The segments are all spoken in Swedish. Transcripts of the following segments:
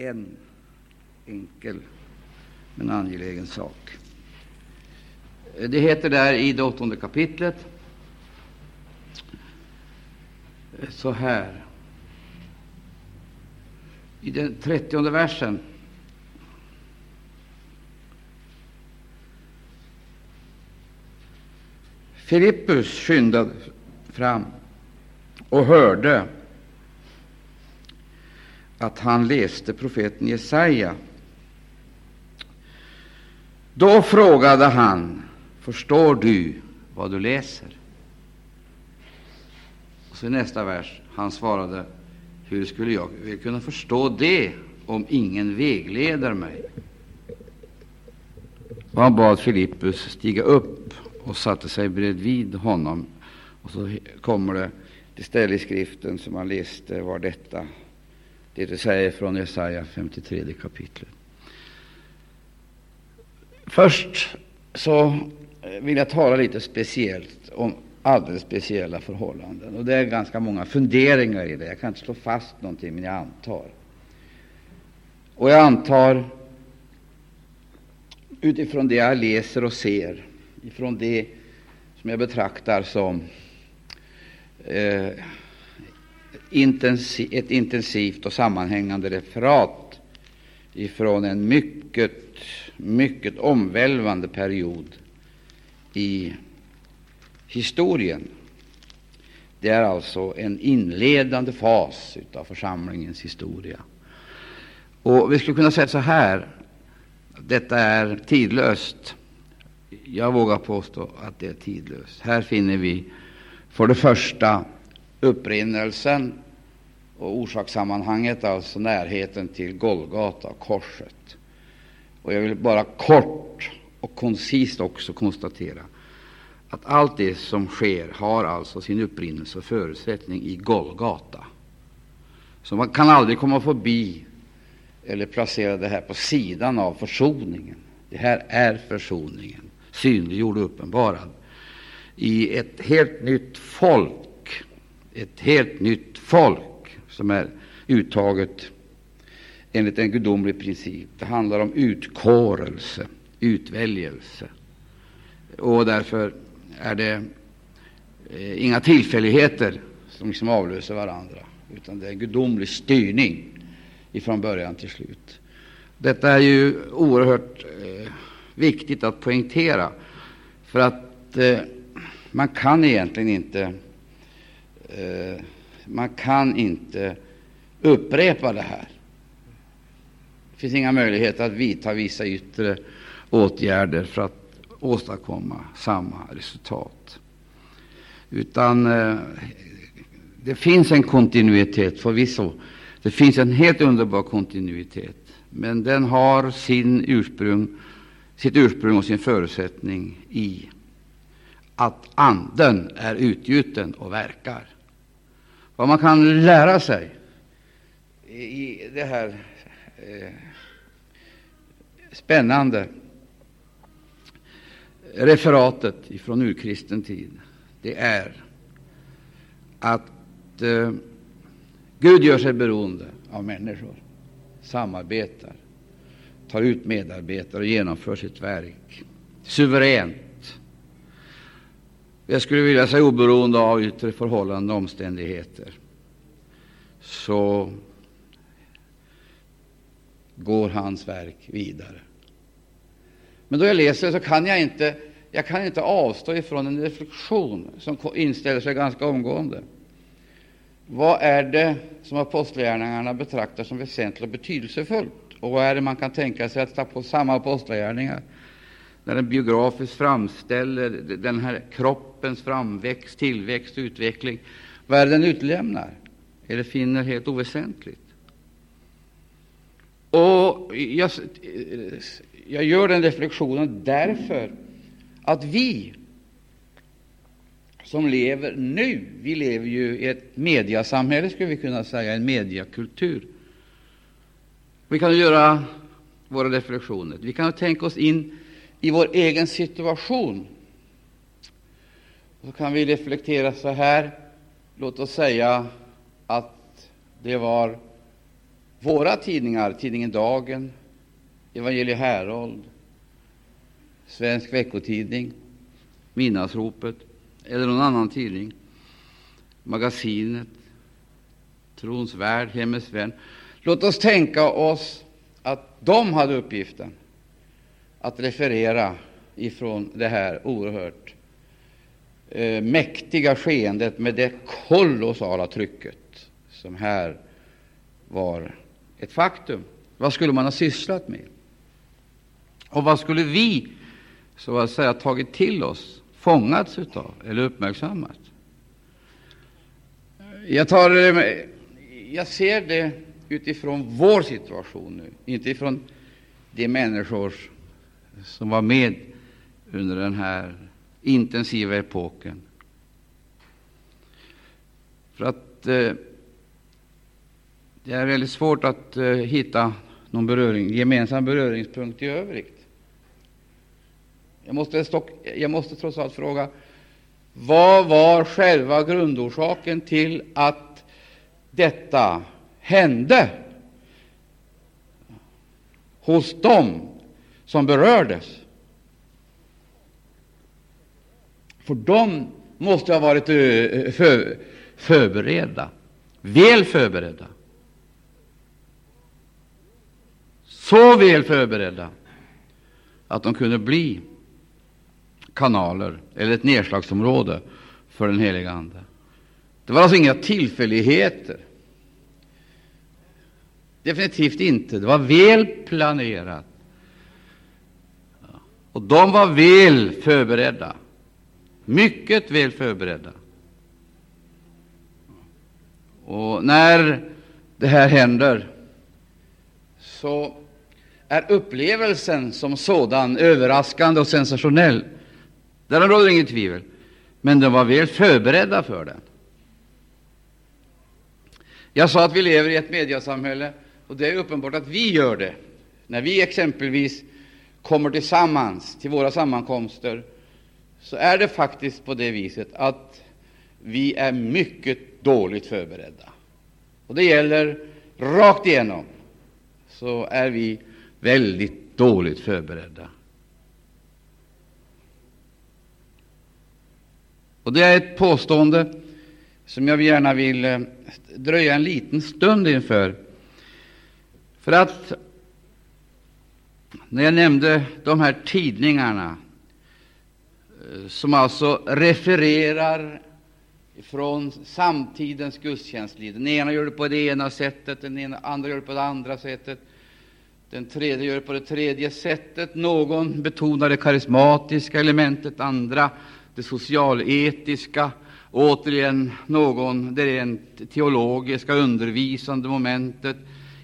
en enkel men angelägen sak. Det heter där i det åttonde kapitlet så här i den trettionde versen. Filippus skyndade fram och hörde att han läste profeten Jesaja. Då frågade han, förstår du vad du läser? Och så i nästa vers, han svarade, hur skulle jag kunna förstå det om ingen vägleder mig? Och han bad Filippus stiga upp och satte sig bredvid honom. Och så kommer det det ställe i skriften som han läste var detta, det det säger från Jesaja 53 kapitlet. Först så vill jag tala lite speciellt om alldeles speciella förhållanden. Och Det är ganska många funderingar i det. Jag kan inte slå fast någonting, men jag antar. Och jag antar utifrån det jag läser och ser, ifrån det som jag betraktar som eh, intensiv, ett intensivt och sammanhängande referat ifrån en mycket, mycket omvälvande period i historien. Det är alltså en inledande fas av församlingens historia. Och Vi skulle kunna säga så här, detta är tidlöst. Jag vågar påstå att det är tidlöst. Här finner vi för det första upprinnelsen och orsakssammanhanget, alltså närheten till Golgata, och korset. Och jag vill bara kort och koncist också konstatera att allt det som sker har alltså sin upprinnelse och förutsättning i Golgata. Så man kan aldrig komma förbi eller placera det här på sidan av försoningen. Det här är försoningen, synliggjord och uppenbarad i ett helt nytt folk, ett helt nytt folk som är uttaget enligt en gudomlig princip. Det handlar om utkårelse, utväljelse. Och därför är det eh, inga tillfälligheter som liksom avlöser varandra, utan det är en gudomlig styrning ifrån början till slut. Detta är ju oerhört eh, viktigt att poängtera, för att eh, man kan egentligen inte eh, man kan inte upprepa det här. Det finns inga möjligheter att vidta vissa yttre åtgärder för att åstadkomma samma resultat. Utan eh, det finns en kontinuitet, förvisso. Det finns en helt underbar kontinuitet, men den har sin ursprung, sitt ursprung och sin förutsättning i att Anden är utgjuten och verkar. Vad man kan lära sig i det här eh, spännande referatet från urkristen tid, det är att eh, Gud gör sig beroende av människor, samarbetar, tar ut medarbetare och genomför sitt verk suveränt jag skulle vilja säga oberoende av yttre förhållanden och omständigheter, så går hans verk vidare. Men då jag läser så kan jag inte, jag kan inte avstå ifrån en reflektion som inställer sig ganska omgående. Vad är det som apostlagärningarna betraktar som väsentligt och betydelsefullt? Och vad är det man kan tänka sig att ta på samma apostlagärningar när den biografiskt framställer den här kroppens framväxt, tillväxt och utveckling, vad är det den utlämnar eller finner helt oväsentligt? Och jag, jag gör den reflexionen därför att vi som lever nu, vi lever ju i ett mediasamhälle, skulle vi kunna säga, en mediakultur. Vi kan göra våra reflektioner. Vi kan tänka oss in i vår egen situation. Så kan vi reflektera så här. Låt oss säga att det var våra tidningar, tidningen Dagen, Evangelie Härold, Svensk veckotidning, Midnattsropet eller någon annan tidning, Magasinet, Trons värld, Hemmets vän. Låt oss tänka oss att de hade uppgiften att referera ifrån det här oerhört eh, mäktiga skeendet med det kolossala trycket som här var ett faktum. Vad skulle man ha sysslat med? Och vad skulle vi så att säga tagit till oss, fångats utav eller uppmärksammat? Jag, tar, eh, jag ser det utifrån vår situation nu, inte ifrån de människors som var med under den här intensiva epoken. För att eh, det är väldigt svårt att eh, hitta någon beröring, gemensam beröringspunkt i övrigt. Jag måste, stock, jag måste trots allt fråga vad var själva grundorsaken till att detta hände hos dem som berördes? För de måste ha varit eh, för, förberedda, väl förberedda. Så väl förberedda att de kunde bli kanaler eller ett nedslagsområde för den heliga Ande. Det var alltså inga tillfälligheter. Definitivt inte. Det var väl planerat. Och de var väl förberedda. Mycket väl förberedda. Och när det här händer så är upplevelsen som sådan överraskande och sensationell. Därom råder inget tvivel. Men de var väl förberedda för den. Jag sa att vi lever i ett mediasamhälle, och det är uppenbart att vi gör det. När vi exempelvis kommer tillsammans till våra sammankomster, så är det faktiskt på det viset att vi är mycket dåligt förberedda. Och det gäller rakt igenom, så är vi väldigt dåligt förberedda. Och Det är ett påstående som jag gärna vill eh, dröja en liten stund inför. För att när jag nämnde de här tidningarna eh, som alltså refererar från samtidens gudstjänstliv. Den ena gör det på det ena sättet, den ena, andra gör det på det andra sättet. Den tredje gör det på det tredje sättet. Någon betonar det karismatiska elementet, andra det socialetiska, återigen någon det rent teologiska, undervisande momentet.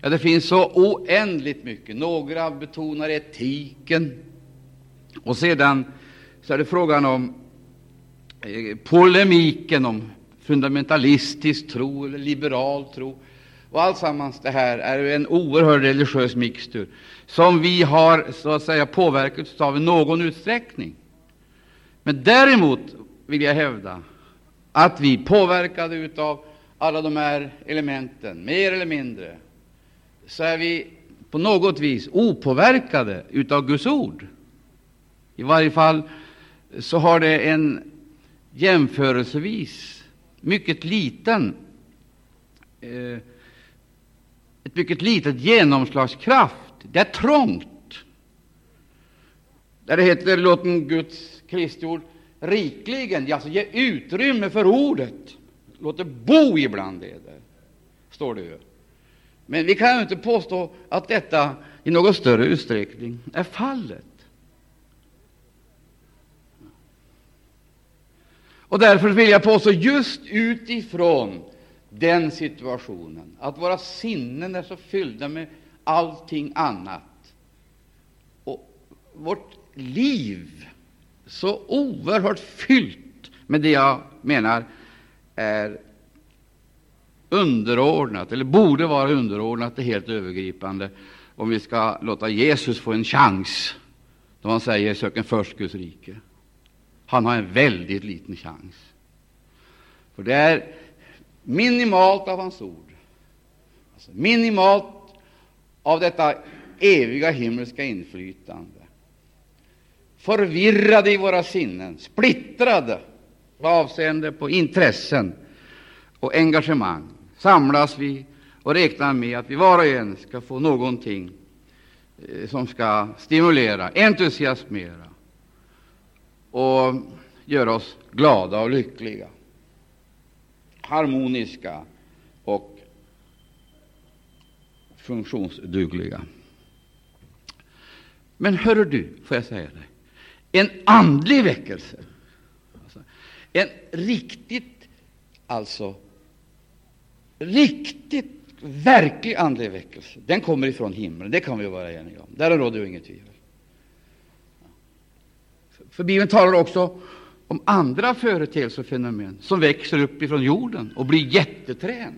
Ja, det finns så oändligt mycket. Några betonar etiken, och sedan så är det frågan om eh, polemiken om fundamentalistisk tro eller liberal tro. Och alltsammans det här är en oerhörd religiös mixtur som vi har så att säga påverkats av i någon utsträckning. Men däremot vill jag hävda att vi, påverkade av alla de här elementen, mer eller mindre, så är vi på något vis opåverkade av Guds ord. I varje fall så har det en jämförelsevis mycket liten eh, ett mycket litet genomslagskraft. Det är trångt. Där det heter låt Guds Kristi ord rikligen, alltså ge utrymme för ordet. Låt det bo ibland er, står det ju. Men vi kan ju inte påstå att detta i någon större utsträckning är fallet. Och därför vill jag påstå, just utifrån den situationen, att våra sinnen är så fyllda med allting annat och vårt liv så oerhört fyllt med det jag menar är underordnat, eller borde vara underordnat, det helt övergripande, om vi skall låta Jesus få en chans då han säger ”sök en först Guds rike”. Han har en väldigt liten chans. För det är minimalt av hans ord, alltså minimalt av detta eviga himmelska inflytande, förvirrade i våra sinnen, splittrade vad avseende på intressen och engagemang, samlas vi och räknar med att vi var och en ska få någonting eh, som ska stimulera, entusiasmera och göra oss glada och lyckliga, harmoniska och funktionsdugliga. Men hör du, får jag säga dig, en andlig väckelse, alltså, en riktigt, alltså riktigt verklig andlig väckelse, den kommer ifrån himlen. Det kan vi vara eniga om. Där råder ju inget tvivel. För Bibeln talar också om andra företeelser och fenomen som växer upp ifrån jorden och blir jätteträn.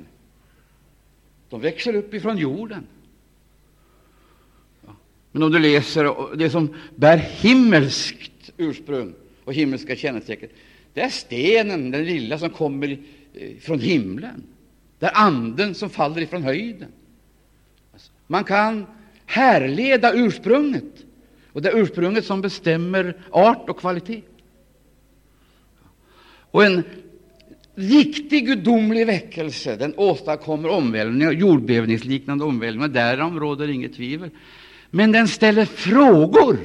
De växer upp ifrån jorden. Men om du läser det som bär himmelskt ursprung och himmelska kännetecken, det är stenen, den lilla som kommer från himlen. Det är anden som faller ifrån höjden. Alltså, man kan härleda ursprunget, och det är ursprunget som bestämmer art och kvalitet. Och en riktig gudomlig väckelse den åstadkommer omvälvningar, jordbävningsliknande omvälvningar. Därom råder inget tvivel. Men den ställer frågor.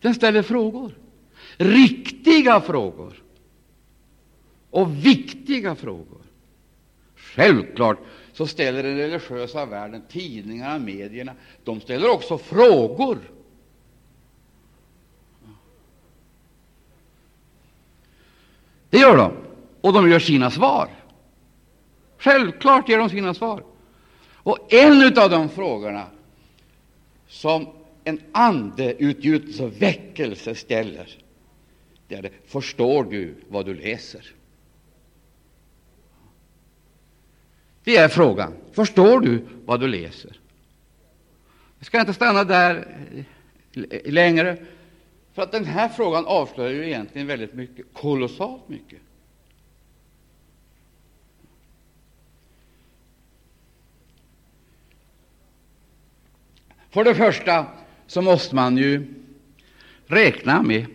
Den ställer frågor. Riktiga frågor. Och viktiga frågor. Självklart så ställer den religiösa världen, tidningarna, medierna, de ställer också frågor. Det gör de, och de gör sina svar. Självklart ger de sina svar. Och en av de frågorna som en andeutgjutelse och väckelse ställer, det är det, förstår du vad du läser? Det är frågan. Förstår du vad du läser? Jag ska inte stanna där eh, längre, för att den här frågan avslöjar ju egentligen väldigt mycket, kolossalt mycket. För det första så måste man ju räkna med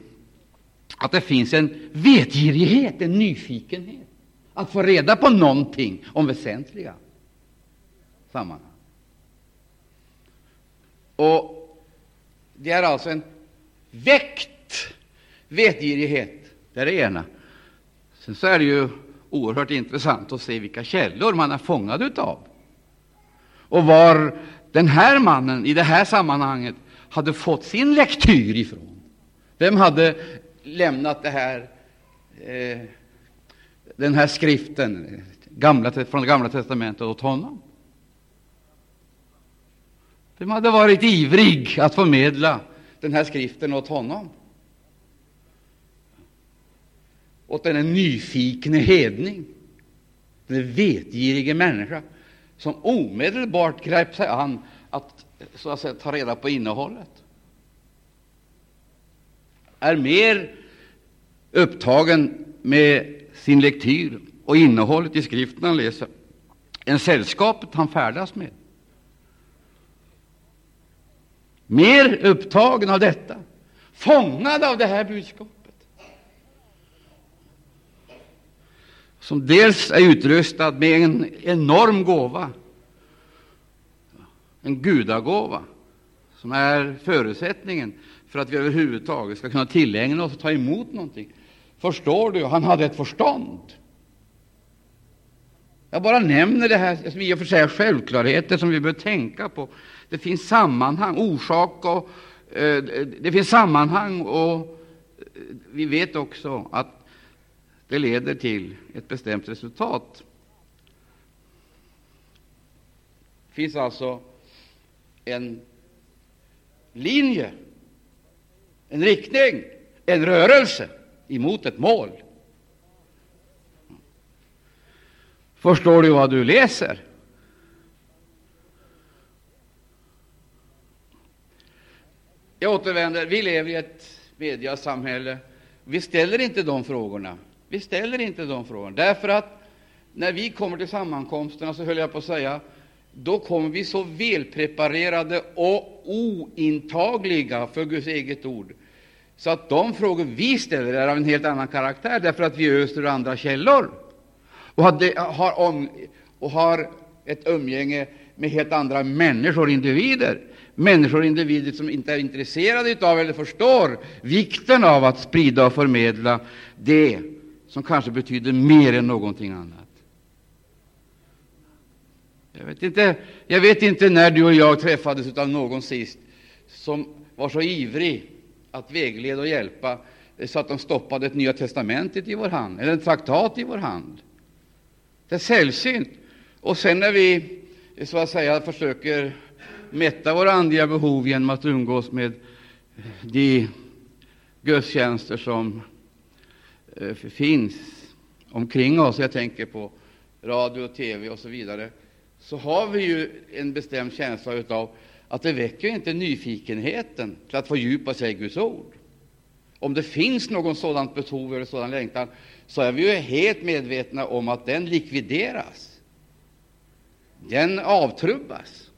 att det finns en vetgirighet, en nyfikenhet att få reda på någonting om väsentliga sammanhang. Och det är alltså en väckt vetgirighet, det är det ena. Sen så är det ju oerhört intressant att se vilka källor man är fångad av och var den här mannen i det här sammanhanget hade fått sin lektyr ifrån. Vem hade lämnat det här eh, den här skriften gamla, från det Gamla testamentet åt honom. Vem hade varit ivrig att förmedla den här skriften åt honom? Åt den nyfikne hedning, den vetgirige människa som omedelbart grep sig an att, så att säga, ta reda på innehållet. Är mer upptagen med sin lektyr och innehållet i skriften han läser än sällskapet han färdas med. Mer upptagen av detta, fångad av det här budskapet, som dels är utrustad med en enorm gåva, en gudagåva, som är förutsättningen för att vi överhuvudtaget ska kunna tillägna oss och ta emot någonting. Förstår du? Han hade ett förstånd. Jag bara nämner det här som i och för sig är självklarheter som vi bör tänka på. Det finns sammanhang, orsak och eh, det finns sammanhang och eh, vi vet också att det leder till ett bestämt resultat. Det finns alltså en linje, en riktning, en rörelse emot ett mål. Förstår du vad du läser? Jag återvänder. Vi lever i ett mediasamhälle. Vi ställer inte de frågorna. Vi ställer inte de frågorna, därför att när vi kommer till sammankomsterna så höll jag på att säga då kommer vi så välpreparerade och ointagliga för Guds eget ord, så att de frågor vi ställer är av en helt annan karaktär, därför att vi öser ur andra källor och har, har, om, och har ett umgänge med helt andra människor, individer. Människor och individer som inte är intresserade av eller förstår vikten av att sprida och förmedla det som kanske betyder mer än någonting annat. Jag vet inte, jag vet inte när du och jag träffades av någon sist som var så ivrig att vägleda och hjälpa eh, så att de stoppade ett Nya testamentet i vår hand, eller en traktat i vår hand. Det är sällsynt. Och sen när vi eh, så att säga försöker mätta våra andliga behov genom att umgås med eh, de gudstjänster som finns omkring oss, jag tänker på radio och TV och så vidare, så har vi ju en bestämd känsla av att det väcker inte nyfikenheten till att fördjupa sig i Guds ord. Om det finns något sådant behov eller sådan längtan, så är vi ju helt medvetna om att den likvideras. Den avtrubbas.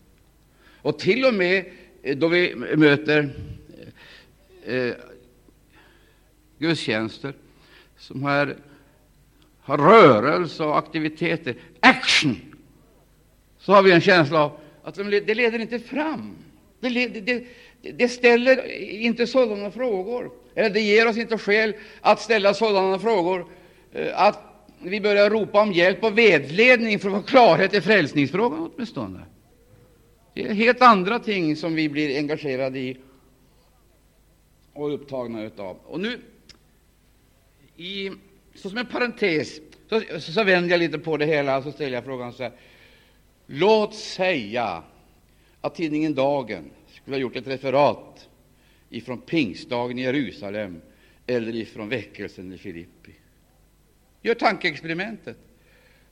Och till och med eh, då vi möter eh, eh gudstjänster som har, har rörelse och aktiviteter, action, så har vi en känsla av att det leder inte fram. Det, det, det ställer inte sådana frågor, eller det ger oss inte skäl att ställa sådana frågor eh, att vi börjar ropa om hjälp och vägledning för att få klarhet i frälsningsfrågan åtminstone. Det är helt andra ting som vi blir engagerade i och upptagna av. Och nu, i, så som en parentes, så, så, så vänder jag lite på det hela och så ställer jag frågan så här. Låt säga att tidningen Dagen skulle ha gjort ett referat ifrån pingstdagen i Jerusalem eller ifrån väckelsen i Filippi. Gör tankeexperimentet.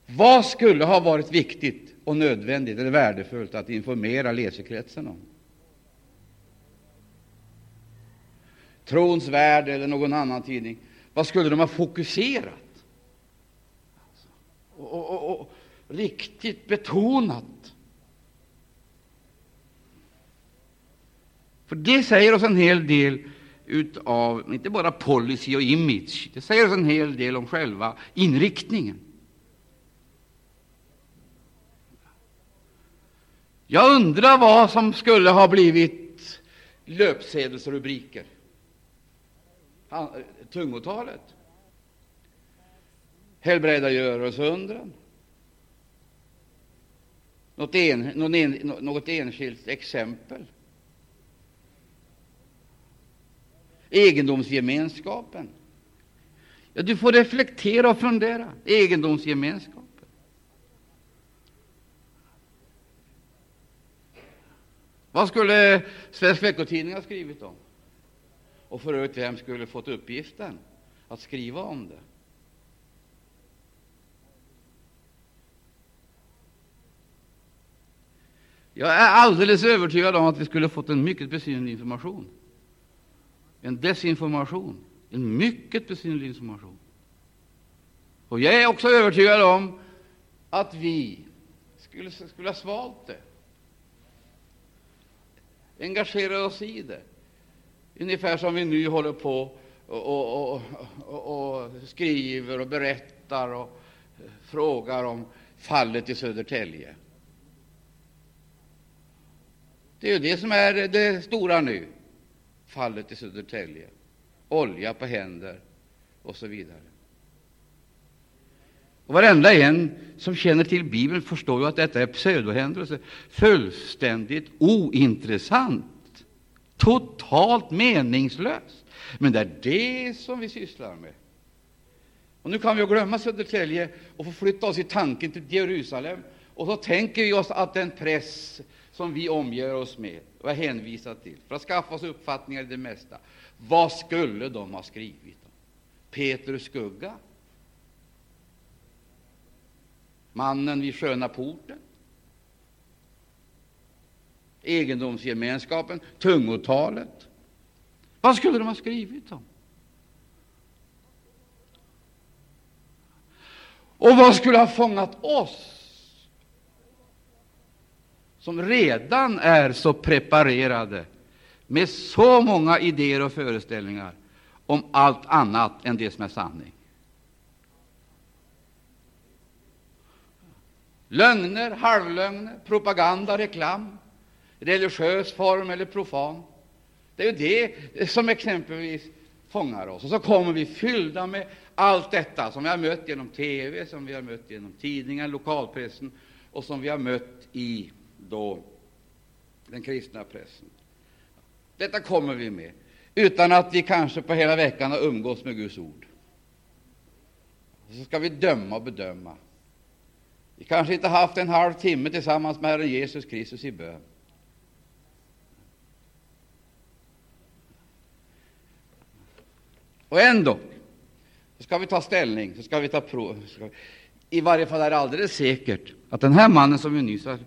Vad skulle ha varit viktigt och nödvändigt eller värdefullt att informera läsekretsen om? Trons värld eller någon annan tidning. Vad skulle de ha fokuserat alltså, och, och, och, riktigt betonat? För det säger oss en hel del utav inte bara policy och image, det säger oss en hel del om själva inriktningen. Jag undrar vad som skulle ha blivit löpsedelsrubriker. Tungotalet, helbrägdagörelseundren, något, en, någon en, något enskilt exempel. Egendomsgemenskapen. Ja, du får reflektera och fundera. Egendomsgemenskapen. Vad skulle Svensk Veckotidning ha skrivit om? Och för övrigt, vem skulle fått uppgiften att skriva om det? Jag är alldeles övertygad om att vi skulle fått en mycket besynnerlig information en desinformation, en mycket besynnerlig information. Och jag är också övertygad om att vi skulle, skulle ha svalt det, engagerat oss i det, ungefär som vi nu håller på och, och, och, och skriver och berättar och eh, frågar om fallet i Södertälje. Det är ju det som är det stora nu fallet i Södertälje, olja på händer och så vidare. Och varenda en som känner till Bibeln förstår ju att detta är pseudohändelser, fullständigt ointressant, totalt meningslöst. Men det är det som vi sysslar med. Och nu kan vi glömma Södertälje och få flytta oss i tanken till Jerusalem. Och så tänker vi oss att en press som vi omger oss med och är hänvisade till för att skaffa oss uppfattningar i det mesta. Vad skulle de ha skrivit om? Petrus skugga? Mannen vid sköna porten? Egendomsgemenskapen? Tungotalet? Vad skulle de ha skrivit om? Och vad skulle ha fångat oss som redan är så preparerade med så många idéer och föreställningar om allt annat än det som är sanning. Lögner, halvlögner, propaganda, reklam, religiös form eller profan. Det är ju det som exempelvis fångar oss. Och så kommer vi fyllda med allt detta som vi har mött genom TV, som vi har mött genom tidningar, lokalpressen och som vi har mött i då den kristna pressen. Detta kommer vi med, utan att vi kanske på hela veckan har umgås med Guds ord. Så ska vi döma och bedöma. Vi kanske inte haft en halv timme tillsammans med Herren Jesus Kristus i bön. Och ändå så ska vi ta ställning, så ska vi ta prov. I varje fall är det alldeles säkert att den här mannen som vi nyss har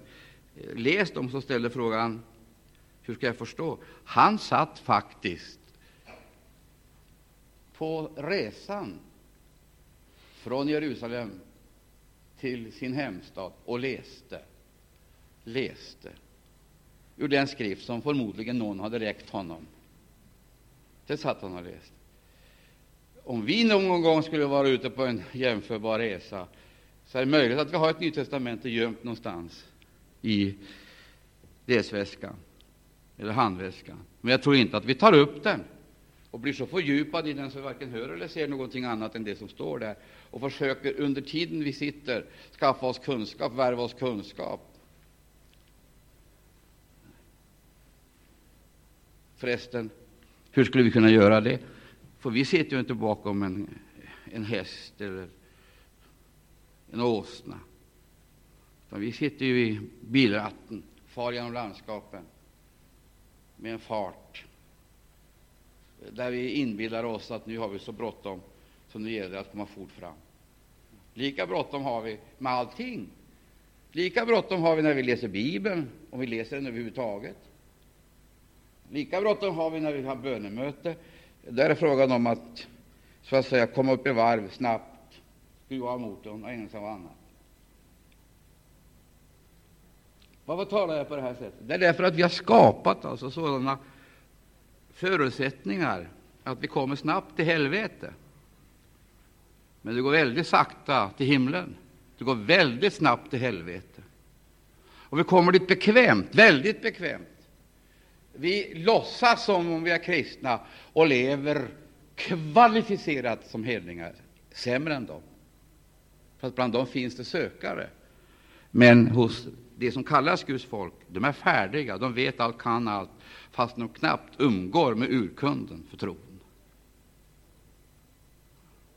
läst om, så ställde frågan hur ska jag förstå? Han satt faktiskt på resan från Jerusalem till sin hemstad och läste, läste ur den skrift som förmodligen någon hade räckt honom. Det satt han och läste. Om vi någon gång skulle vara ute på en jämförbar resa, så är det möjligt att vi har ett Nytt gömt någonstans i resväskan eller handväskan. Men jag tror inte att vi tar upp den och blir så fördjupade i den så vi varken hör eller ser någonting annat än det som står där och försöker under tiden vi sitter skaffa oss kunskap, värva oss kunskap. Förresten, hur skulle vi kunna göra det? För vi sitter ju inte bakom en, en häst eller en åsna. Vi sitter ju i bilratten, far genom landskapen med en fart där vi inbillar oss att nu har vi så bråttom, så nu gäller det att komma fort fram. Lika bråttom har vi med allting. Lika bråttom har vi när vi läser Bibeln, om vi läser den överhuvudtaget. Lika bråttom har vi när vi har bönemöte. Där är det frågan om att så att säga komma upp i varv snabbt, skruva av motorn och ägna sig åt annat. Varför talar jag på det här sättet? Det är därför att vi har skapat alltså sådana förutsättningar att vi kommer snabbt till helvete. Men det går väldigt sakta till himlen. Det går väldigt snabbt till helvete. Och vi kommer dit bekvämt, väldigt bekvämt. Vi låtsas som om vi är kristna och lever kvalificerat som hedningar, sämre än dem. För att bland dem finns det sökare. Men hos de som kallas Guds folk, de är färdiga, de vet allt, kan allt, fast de knappt umgår med urkunden för tron.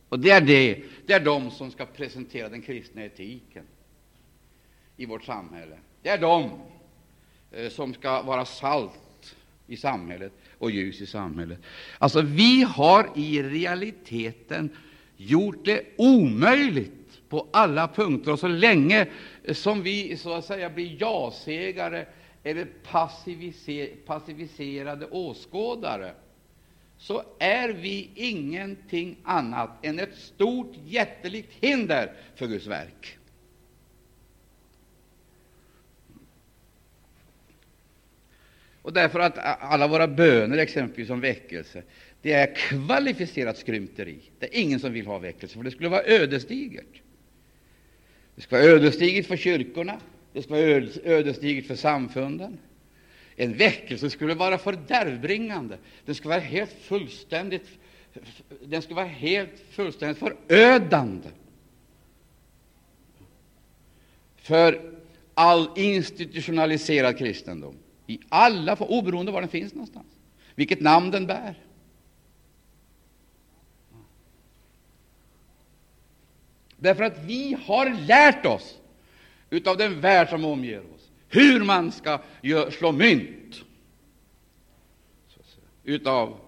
Och det är, det, det är de som ska presentera den kristna etiken i vårt samhälle. Det är de eh, som ska vara salt i samhället och ljus i samhället. Alltså, vi har i realiteten gjort det omöjligt på alla punkter. Och så länge som vi så att säga blir ja-sägare eller passiviserade åskådare, så är vi ingenting annat än ett stort, jättelikt hinder för Guds verk. Och därför att alla våra böner, exempelvis om väckelse, det är kvalificerat skrymteri. Det är ingen som vill ha väckelse, för det skulle vara ödesdigert. Det ska vara ödesdigert för kyrkorna, det ska vara ödesdigert för samfunden. En väckelse skulle vara fördärvbringande. Den skulle vara helt fullständigt, den skulle vara helt fullständigt förödande för all institutionaliserad kristendom, i alla, oberoende var den finns någonstans, vilket namn den bär. Därför att vi har lärt oss av den värld som omger oss hur man ska slå mynt utav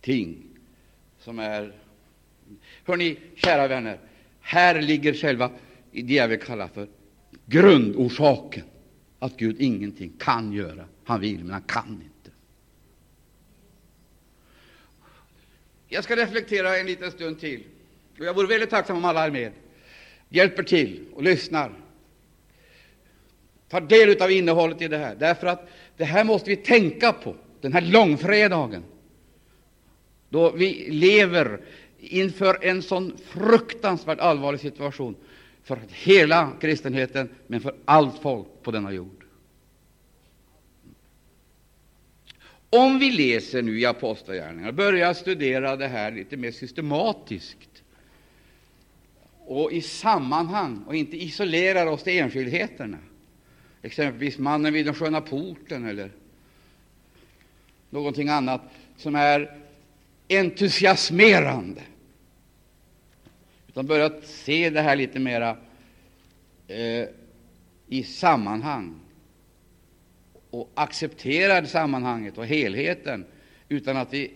ting som är Hörni, kära vänner, här ligger själva det jag vill kalla för grundorsaken att Gud ingenting kan göra. Han vill, men han kan inte. Jag ska reflektera en liten stund till. Och jag vore väldigt tacksam om alla är med, hjälper till och lyssnar. tar del av innehållet i det här, därför att det här måste vi tänka på den här långfredagen, då vi lever inför en sån fruktansvärt allvarlig situation för hela kristenheten, men för allt folk på denna jord. Om vi läser nu i Apostlagärningarna, börjar studera det här lite mer systematiskt och i sammanhang och inte isolerar oss till enskildheterna, exempelvis mannen vid den sköna porten eller någonting annat som är entusiasmerande, utan börja se det här lite mera eh, i sammanhang. Och accepterar sammanhanget och helheten utan att vi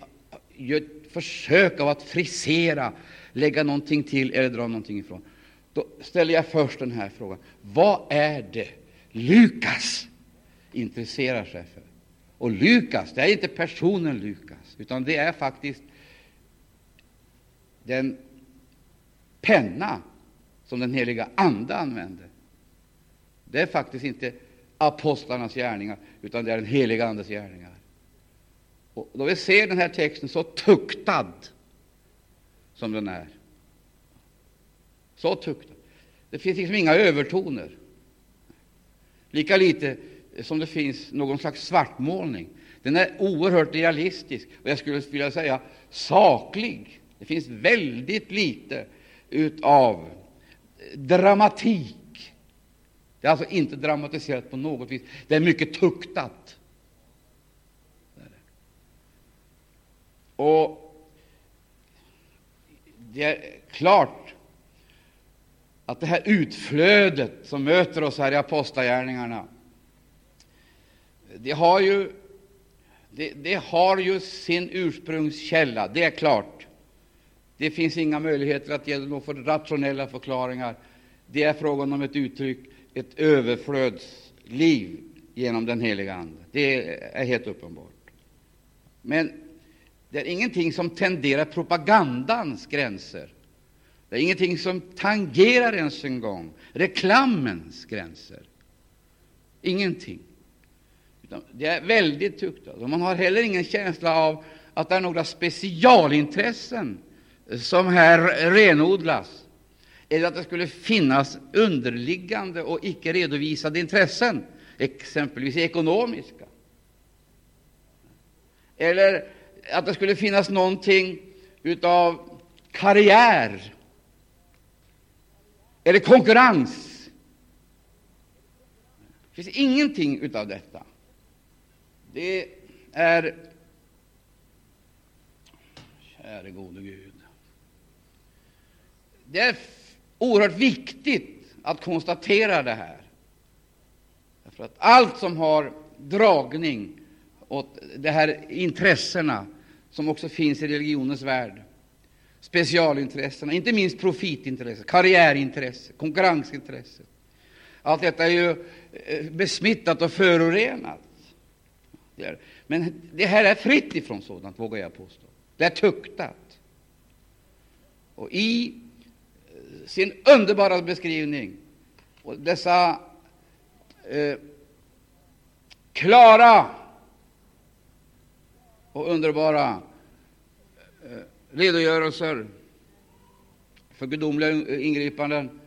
gör ett försök av att frisera, lägga någonting till eller dra någonting ifrån. Då ställer jag först den här frågan. Vad är det Lukas intresserar sig för? Och Lukas, det är inte personen Lukas, utan det är faktiskt den penna som den heliga Ande använde. Det är faktiskt inte apostlarnas gärningar, utan det är den heliga Andes gärningar. Och då vi ser den här texten så tuktad som den är, så tuktad. Det finns liksom inga övertoner, lika lite som det finns någon slags svartmålning. Den är oerhört realistisk och jag skulle vilja säga saklig. Det finns väldigt lite av dramatik det är alltså inte dramatiserat på något vis. Det är mycket tuktat. Och det är klart att det här utflödet som möter oss här i Apostlagärningarna, det har ju, det, det har ju sin ursprungskälla, det är klart. Det finns inga möjligheter att ge några rationella förklaringar. Det är frågan om ett uttryck ett överflödsliv genom den heliga Ande. Det är helt uppenbart. Men det är ingenting som tenderar propagandans gränser. Det är ingenting som tangerar ens en gång reklamens gränser. Ingenting. Utan det är väldigt tuktat. Alltså. Och man har heller ingen känsla av att det är några specialintressen som här renodlas eller att det skulle finnas underliggande och icke redovisade intressen, exempelvis ekonomiska, eller att det skulle finnas någonting av karriär eller konkurrens. Det finns ingenting av detta. Det är Käre gode Gud. Det är oerhört viktigt att konstatera det här. Därför att allt som har dragning åt de här intressena som också finns i religionens värld, specialintressena, inte minst profitintresset, karriärintresset, konkurrensintresset, allt detta är ju eh, besmittat och förorenat. Men det här är fritt ifrån sådant, vågar jag påstå. Det är tuktat. Och i eh, sin underbara beskrivning och dessa eh, klara och underbara eh, redogörelser för gudomliga ingripanden.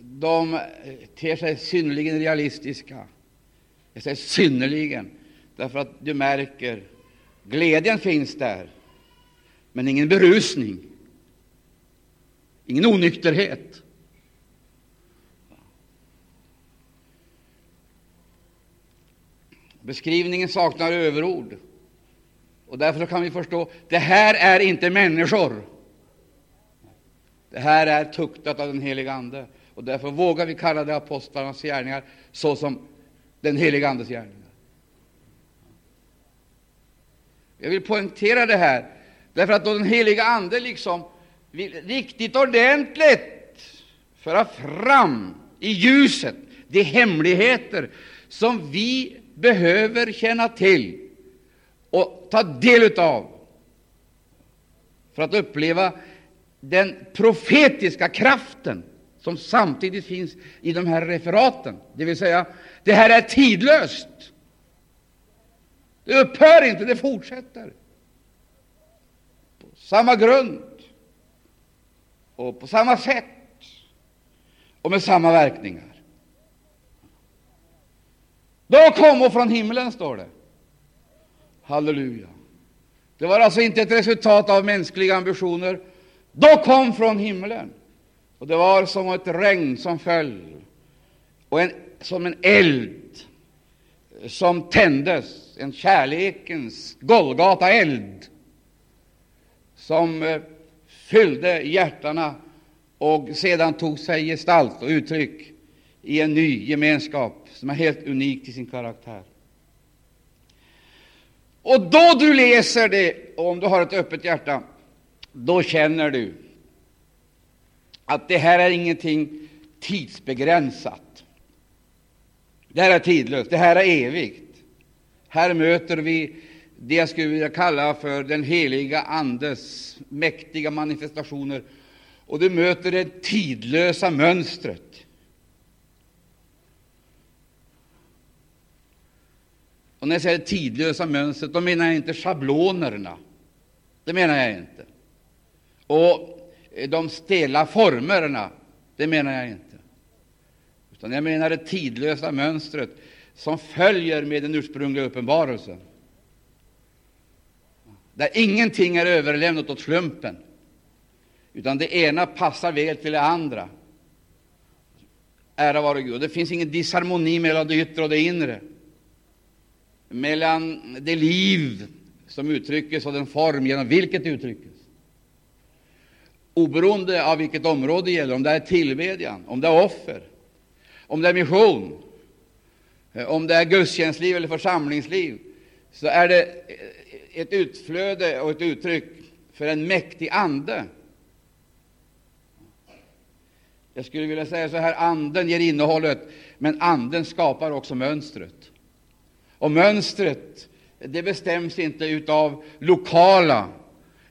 De eh, ter sig synnerligen realistiska. Jag säger synnerligen, därför att du märker glädjen finns där, men ingen berusning ingen onykterhet. Beskrivningen saknar överord, och därför kan vi förstå att det här är inte människor. Det här är tuktat av den helige Ande, och därför vågar vi kalla det apostlarnas gärningar såsom den helige Andes gärningar. Jag vill poängtera det här, därför att då den helige Ande liksom vill riktigt ordentligt föra fram i ljuset de hemligheter som vi behöver känna till och ta del av för att uppleva den profetiska kraften som samtidigt finns i de här referaten. Det vill säga, det här är tidlöst. Det upphör inte, det fortsätter. På samma grund och på samma sätt och med samma verkningar. Då kom från himlen, står det. Halleluja. Det var alltså inte ett resultat av mänskliga ambitioner. Då kom från himlen. Och det var som ett regn som föll, och en, som en eld som tändes, en kärlekens Golgata-eld som eh, fyllde hjärtana och sedan tog sig gestalt och uttryck i en ny gemenskap som är helt unik till sin karaktär. Och då du läser det, och om du har ett öppet hjärta, då känner du att det här är ingenting tidsbegränsat. Det här är tidlöst, det här är evigt. Här möter vi det jag skulle vilja kalla för den heliga Andes mäktiga manifestationer, och du möter det tidlösa mönstret. Och när jag säger tidlösa mönstret, då menar jag inte schablonerna. Det menar jag inte. Och eh, de stela formerna, det menar jag inte. Utan jag menar det tidlösa mönstret som följer med den ursprungliga uppenbarelsen, där ingenting är överlämnat åt slumpen, utan det ena passar väl till det andra. Ära vare Gud. Det finns ingen disharmoni mellan det yttre och det inre, mellan det liv som uttryckes och den form genom vilket det uttryckes oberoende av vilket område det gäller, om det är tillbedjan, om det är offer, om det är mission, eh, om det är gudstjänstliv eller församlingsliv, så är det eh, ett utflöde och ett uttryck för en mäktig ande. Jag skulle vilja säga så här, anden ger innehållet, men anden skapar också mönstret. Och mönstret det bestäms inte av lokala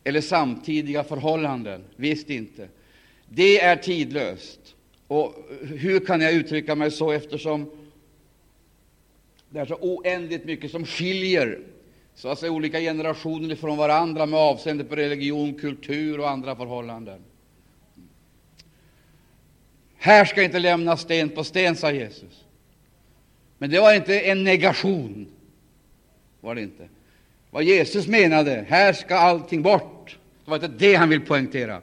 eller samtidiga förhållanden. Visst inte. Det är tidlöst. Och hur kan jag uttrycka mig så, eftersom det är så oändligt mycket som skiljer så att säga, olika generationer från varandra med avseende på religion, kultur och andra förhållanden. Här ska inte lämnas sten på sten, sa Jesus. Men det var inte en negation. var det inte. Vad Jesus menade, här ska allting bort, det var inte det han vill poängtera.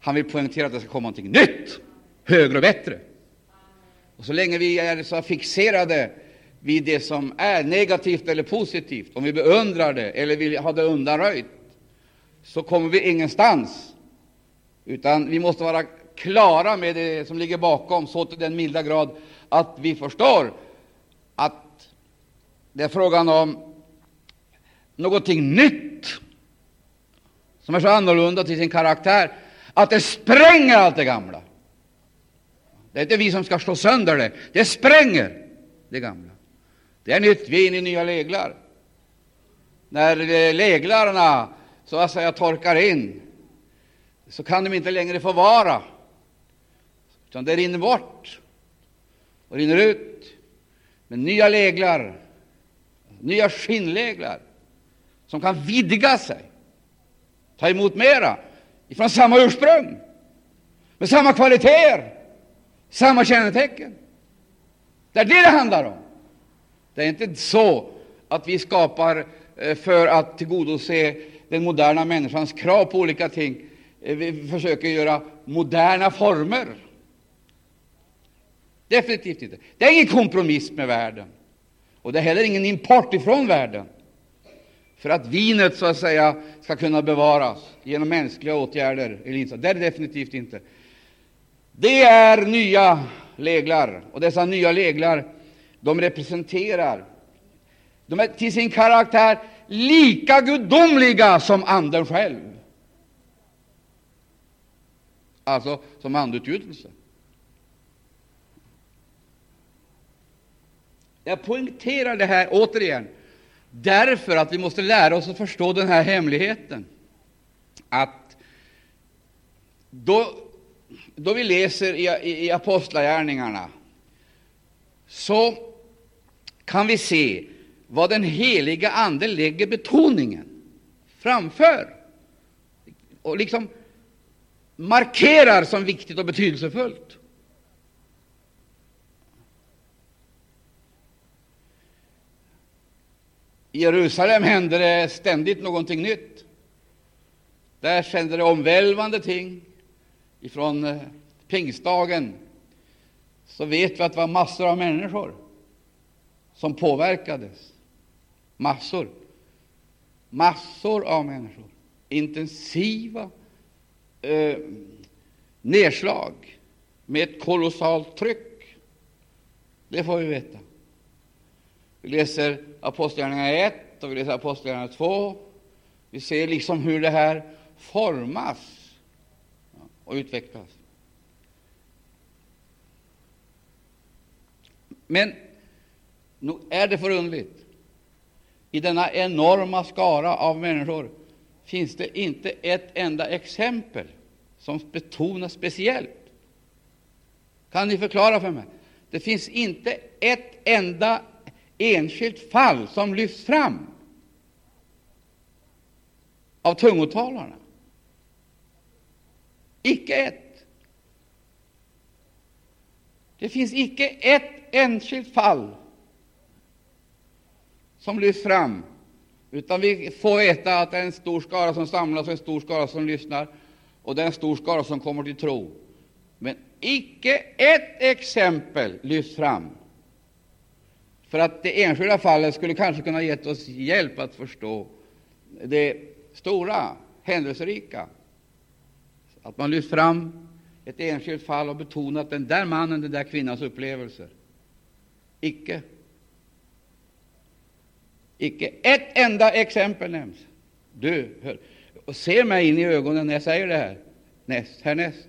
Han vill poängtera att det ska komma någonting nytt, högre och bättre. Och så länge vi är så fixerade vid det som är negativt eller positivt, om vi beundrar det eller vill ha det undanröjt, så kommer vi ingenstans. Utan vi måste vara klara med det som ligger bakom, så till den milda grad att vi förstår att det är frågan om någonting nytt som är så annorlunda till sin karaktär att det spränger allt det gamla. Det är inte vi som ska slå sönder det, det spränger det gamla. Det är nytt, vi är inne i nya leglar. När eh, leglarna så att säga torkar in, så kan de inte längre få vara, utan det rinner bort och rinner ut med nya leglar, nya skinnleglar, som kan vidga sig, ta emot mera ifrån samma ursprung, med samma kvaliteter, samma kännetecken. Det är det det handlar om. Det är inte så att vi skapar eh, för att tillgodose den moderna människans krav på olika ting. Eh, vi försöker göra moderna former. Definitivt inte. Det är ingen kompromiss med världen, och det är heller ingen import ifrån världen för att vinet så att säga ska kunna bevaras genom mänskliga åtgärder eller insatser. Det är det definitivt inte. Det är nya leglar, och dessa nya leglar de representerar de är till sin karaktär lika gudomliga som Anden själv, alltså som andutgjutelse. Jag poängterar det här återigen. Därför att vi måste lära oss att förstå den här hemligheten, att då då vi läser i, i, i Apostlagärningarna, så kan vi se vad den heliga Ande lägger betoningen framför. Och liksom markerar som viktigt och betydelsefullt. I Jerusalem händer det ständigt någonting nytt. Där händer det omvälvande ting. Ifrån eh, pingstdagen så vet vi att det var massor av människor som påverkades. Massor. Massor av människor. Intensiva eh, nedslag med ett kolossalt tryck. Det får vi veta. Vi läser Apostlagärningarna 1 och vi läser Apostlagärningarna 2. Vi ser liksom hur det här formas och utvecklas. Men nog är det förundligt. I denna enorma skara av människor finns det inte ett enda exempel som betonas speciellt. Kan ni förklara för mig? Det finns inte ett enda enskilt fall som lyfts fram av tungotalarna. Icke ett. Det finns icke ett enskilt fall som lyfts fram, utan vi får veta att det är en stor skara som samlas och en stor skara som lyssnar, och det är en stor skara som kommer till tro. Men icke ett exempel lyfts fram för att det enskilda fallet skulle kanske kunna ge oss hjälp att förstå det stora, händelserika. Att man lyft fram ett enskilt fall och betonat den där mannen, den där kvinnans upplevelser. Icke. Icke ett enda exempel nämns. Du, hör, och se mig in i ögonen när jag säger det här, näst, härnäst.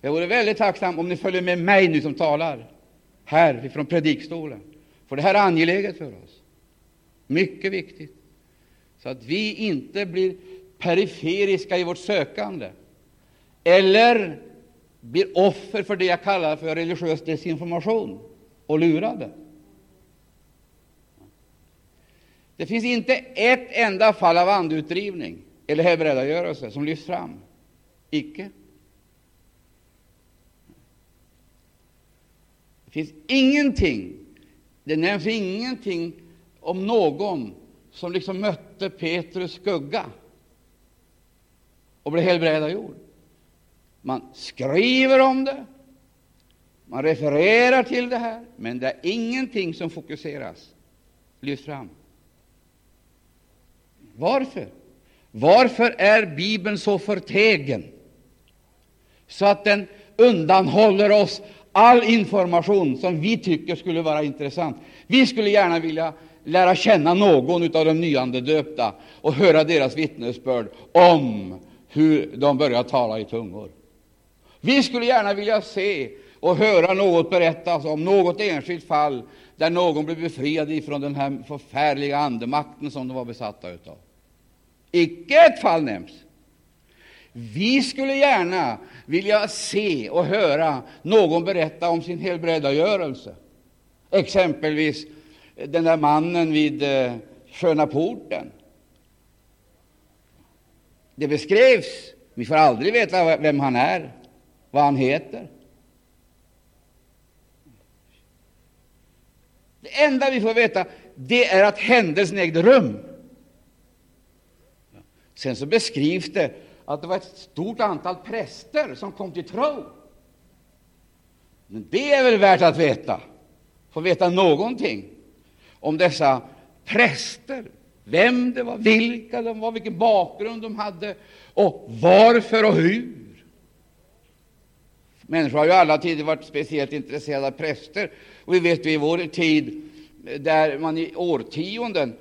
Jag vore väldigt tacksam om ni följer med mig nu som talar, här ifrån predikstolen. För det här är angeläget för oss. Mycket viktigt. Så att vi inte blir periferiska i vårt sökande eller blir offer för det jag kallar för religiös desinformation och lurade. Det finns inte ett enda fall av andeutdrivning eller helbrägdagörelse som lyfts fram. Icke. Det finns ingenting det nämns ingenting om någon som liksom mötte Petrus skugga och blev helbrägdagjord. Man skriver om det, man refererar till det här, men det är ingenting som fokuseras, lyfts fram. Varför? Varför är Bibeln så förtegen så att den undanhåller oss all information som vi tycker skulle vara intressant. Vi skulle gärna vilja lära känna någon av de nyandedöpta och höra deras vittnesbörd om hur de börjar tala i tungor. Vi skulle gärna vilja se och höra något berättas om något enskilt fall där någon blev befriad från den här förfärliga andemakten som de var besatta av. Icke ett fall nämns. Vi skulle gärna vilja se och höra någon berätta om sin helbrägdagörelse, exempelvis den där mannen vid eh, Sköna porten. Det beskrevs. Vi får aldrig veta vem han är, vad han heter. Det enda vi får veta det är att händelsen ägde rum. Sen så beskrivs det att det var ett stort antal präster som kom till tro. Men det är väl värt att veta, få veta någonting om dessa präster, vem det var, vilka de var, vilken bakgrund de hade och varför och hur. Människor har ju alla tider varit speciellt intresserade av präster, och vi vet ju i vår tid, eh, där man i årtionden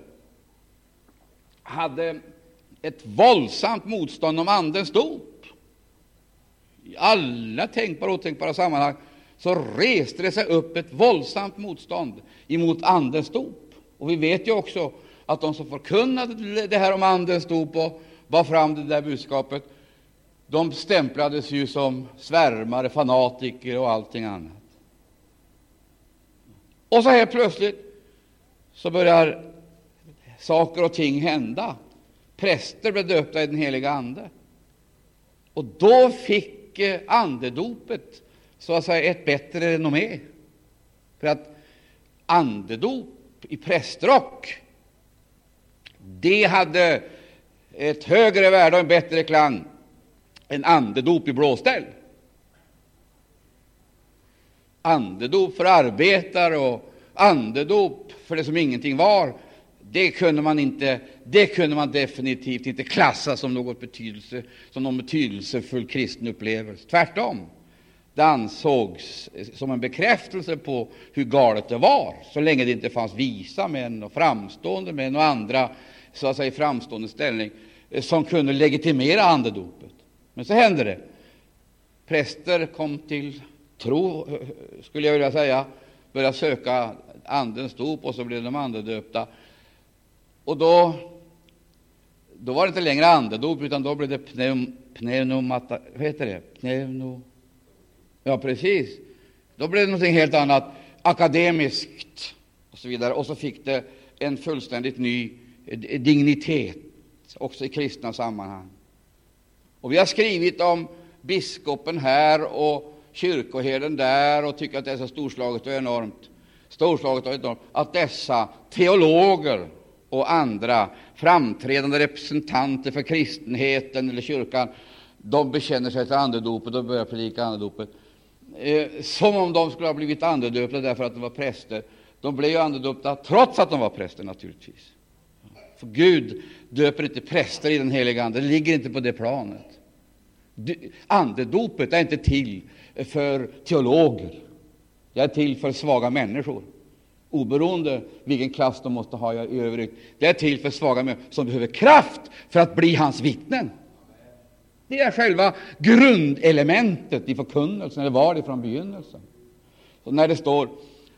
hade ett våldsamt motstånd om Andens dop. I alla tänkbara och otänkbara sammanhang så reste det sig upp ett våldsamt motstånd emot Andens dop. Och vi vet ju också att de som förkunnade det här om Andens dop och bar fram det där budskapet, de stämplades ju som svärmare, fanatiker och allting annat. Och så här plötsligt så börjar saker och ting hända. Präster blev döpta i den heliga Ande. Och då fick eh, andedopet så att säga ett bättre renommé. För att andedop i prästrock, det hade ett högre värde och en bättre klang än andedop i blåställ. Andedop för arbetare och andedop för det som ingenting var, det kunde man, inte, det kunde man definitivt inte klassa som, något betydelse, som någon betydelsefull kristen upplevelse. Tvärtom. Det ansågs eh, som en bekräftelse på hur galet det var, så länge det inte fanns visa män och framstående män och andra så att säga, framstående ställning eh, som kunde legitimera andedopet. Men så hände det. Präster kom till tro, eh, skulle jag vilja säga, började söka Andens dop, och så blev de andedöpta. Och då, då var det inte längre andedop, utan då blev det pneum, pneumata, vad heter det? Pneumo, ja, precis. Då blev det något helt annat, akademiskt och så vidare. Och så fick det en fullständigt ny eh, dignitet också i kristna sammanhang. Och vi har skrivit om biskopen här och kyrkoherden där och tycker att det är så storslaget och enormt, storslaget och enormt att dessa teologer och andra framträdande representanter för kristenheten eller kyrkan de bekänner sig till andedopet och börjar predika andedopet eh, som om de skulle ha blivit andedöpta därför att de var präster. De blev ju andedöpta trots att de var präster, naturligtvis. För Gud döper inte präster i den heliga Ande. Det ligger inte på det planet. Andedopet är inte till för teologer. Det är till för svaga människor, oberoende vilken klass de måste ha i övrigt. Det är till för svaga människor som behöver kraft för att bli hans vittnen. Det är själva grundelementet i förkunnelsen, eller var det från begynnelsen. Så när det står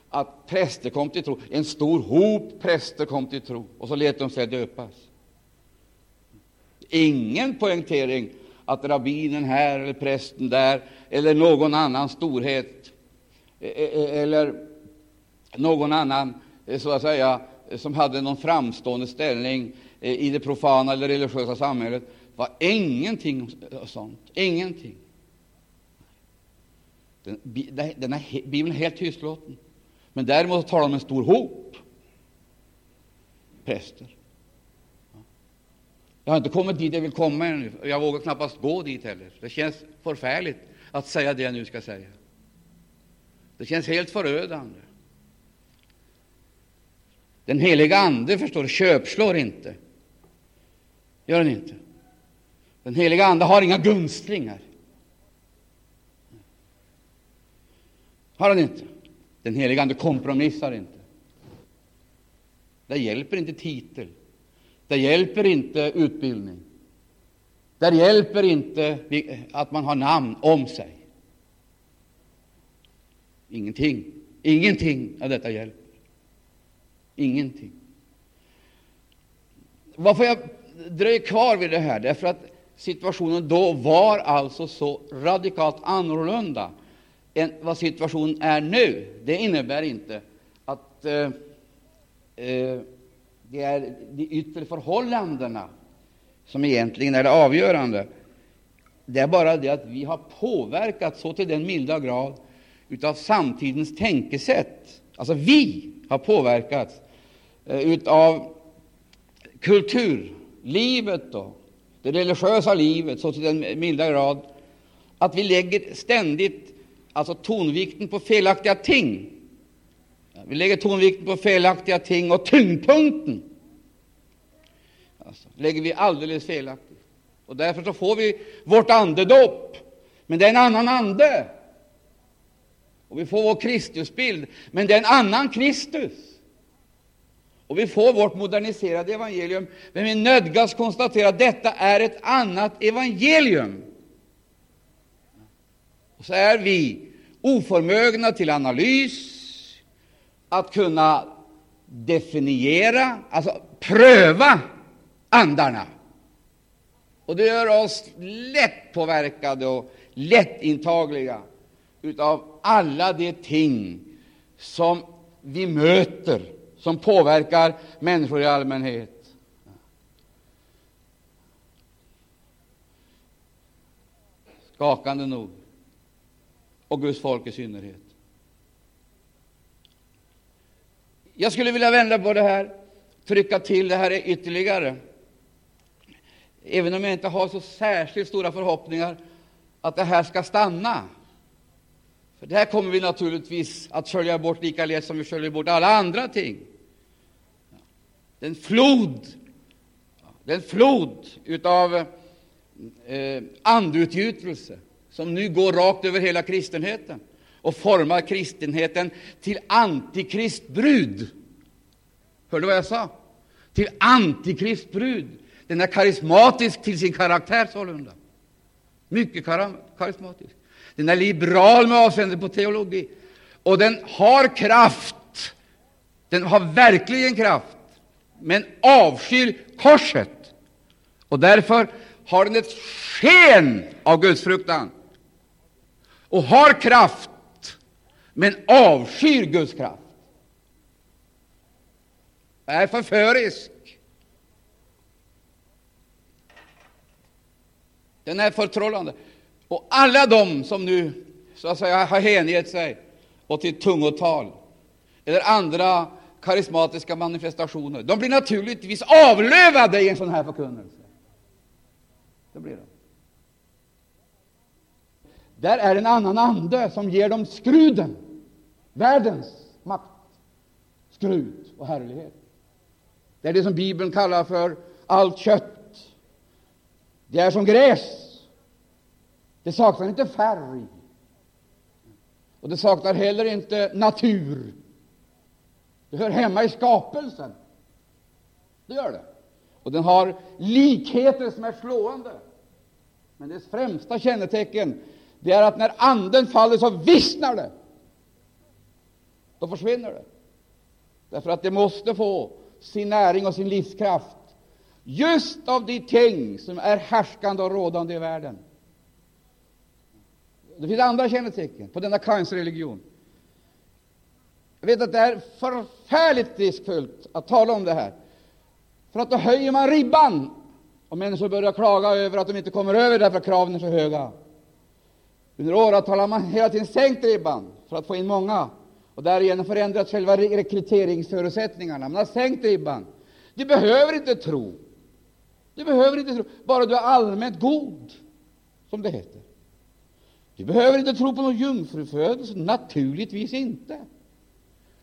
att präster kom till tro, en stor hop präster kom till tro, och så lät de sig döpas. Ingen poängtering att rabbinen här eller prästen där eller någon annan storhet e- e- e- eller någon annan eh, så att säga, eh, som hade någon framstående ställning eh, i det profana eller religiösa samhället var ingenting sånt. Ingenting. Den, den är, Bibeln är helt tystlåten. Men däremot talar de om en stor hop präster. Jag har inte kommit dit jag vill komma ännu. Jag vågar knappast gå dit heller. Det känns förfärligt att säga det jag nu ska säga. Det känns helt förödande. Den heliga Ande förstår köpslår inte. Gör den inte. Den heliga Ande har inga gunstlingar. Har han inte. Den heliga Ande kompromissar inte. Där hjälper inte titel. där hjälper inte utbildning. där hjälper inte att man har namn om sig. Ingenting. Ingenting av detta hjälper. Ingenting. Varför jag dröjer kvar vid det här? Därför att situationen då var alltså så radikalt annorlunda än vad situationen är nu. Det innebär inte att eh, eh, det är de yttre förhållandena som egentligen är det avgörande. Det är bara det att vi har påverkats så till den milda grad av samtidens tänkesätt. Alltså vi har påverkats Eh, utav kulturlivet och det religiösa livet så till den milda grad att vi lägger ständigt alltså tonvikten på felaktiga ting. Vi lägger tonvikten på felaktiga ting, och tyngdpunkten alltså, lägger vi alldeles felaktigt. Och därför så får vi vårt andedop, men det är en annan ande. Och vi får vår Kristusbild, men det är en annan Kristus. Och vi får vårt moderniserade evangelium, men vi nödgas konstatera att detta är ett annat evangelium. Och så är vi oförmögna till analys, att kunna definiera, alltså pröva andarna Och det gör oss lätt påverkade och lättintagliga av alla de ting som vi möter, som påverkar människor i allmänhet. Skakande nog. Och Guds folk i synnerhet. Jag skulle vilja vända på det här, trycka till det här ytterligare, även om jag inte har så särskilt stora förhoppningar att det här ska stanna. För det här kommer vi naturligtvis att skölja bort lika lätt som vi sköljer bort alla andra ting. Den flod, den flod utav eh, andutgjutelse som nu går rakt över hela kristenheten och formar kristenheten till antikristbrud. Hörde du vad jag sa? Till antikristbrud. Den är karismatisk till sin karaktär, sålunda. Mycket karismatisk. Den är liberal med avseende på teologi. Och den har kraft. Den har verkligen kraft, men avskyr korset. Och därför har den ett sken av Guds fruktan och har kraft, men avskyr Guds kraft. Är förförisk. Den är förtrollande. Och alla de som nu så att säga har hängett sig åt sitt tungotal eller andra karismatiska manifestationer, de blir naturligtvis avlövade i en sån här förkunnelse. Det blir de. Där är en annan ande som ger dem skruden, världens makt, skrud och härlighet. Det är det som Bibeln kallar för allt kött. Det är som gräs. Det saknar inte färg, och det saknar heller inte natur. Det hör hemma i skapelsen. Det gör det. Och den har likheter som är slående. Men dess främsta kännetecken det är att när Anden faller så vissnar det. Då försvinner det. Därför att det måste få sin näring och sin livskraft just av de ting som är härskande och rådande i världen. Det finns andra kännetecken på denna cancerreligion. Jag vet att det är förfärligt riskfyllt att tala om det här, för att då höjer man ribban, och människor börjar klaga över att de inte kommer över därför att kraven är så höga. Under åratal har man hela tiden sänkt ribban för att få in många och därigenom förändrat själva rekryteringsförutsättningarna. Man har sänkt ribban. Du behöver inte tro. Du behöver inte tro, bara du är allmänt god, som det heter. Du behöver inte tro på någon jungfrufödelse, naturligtvis inte.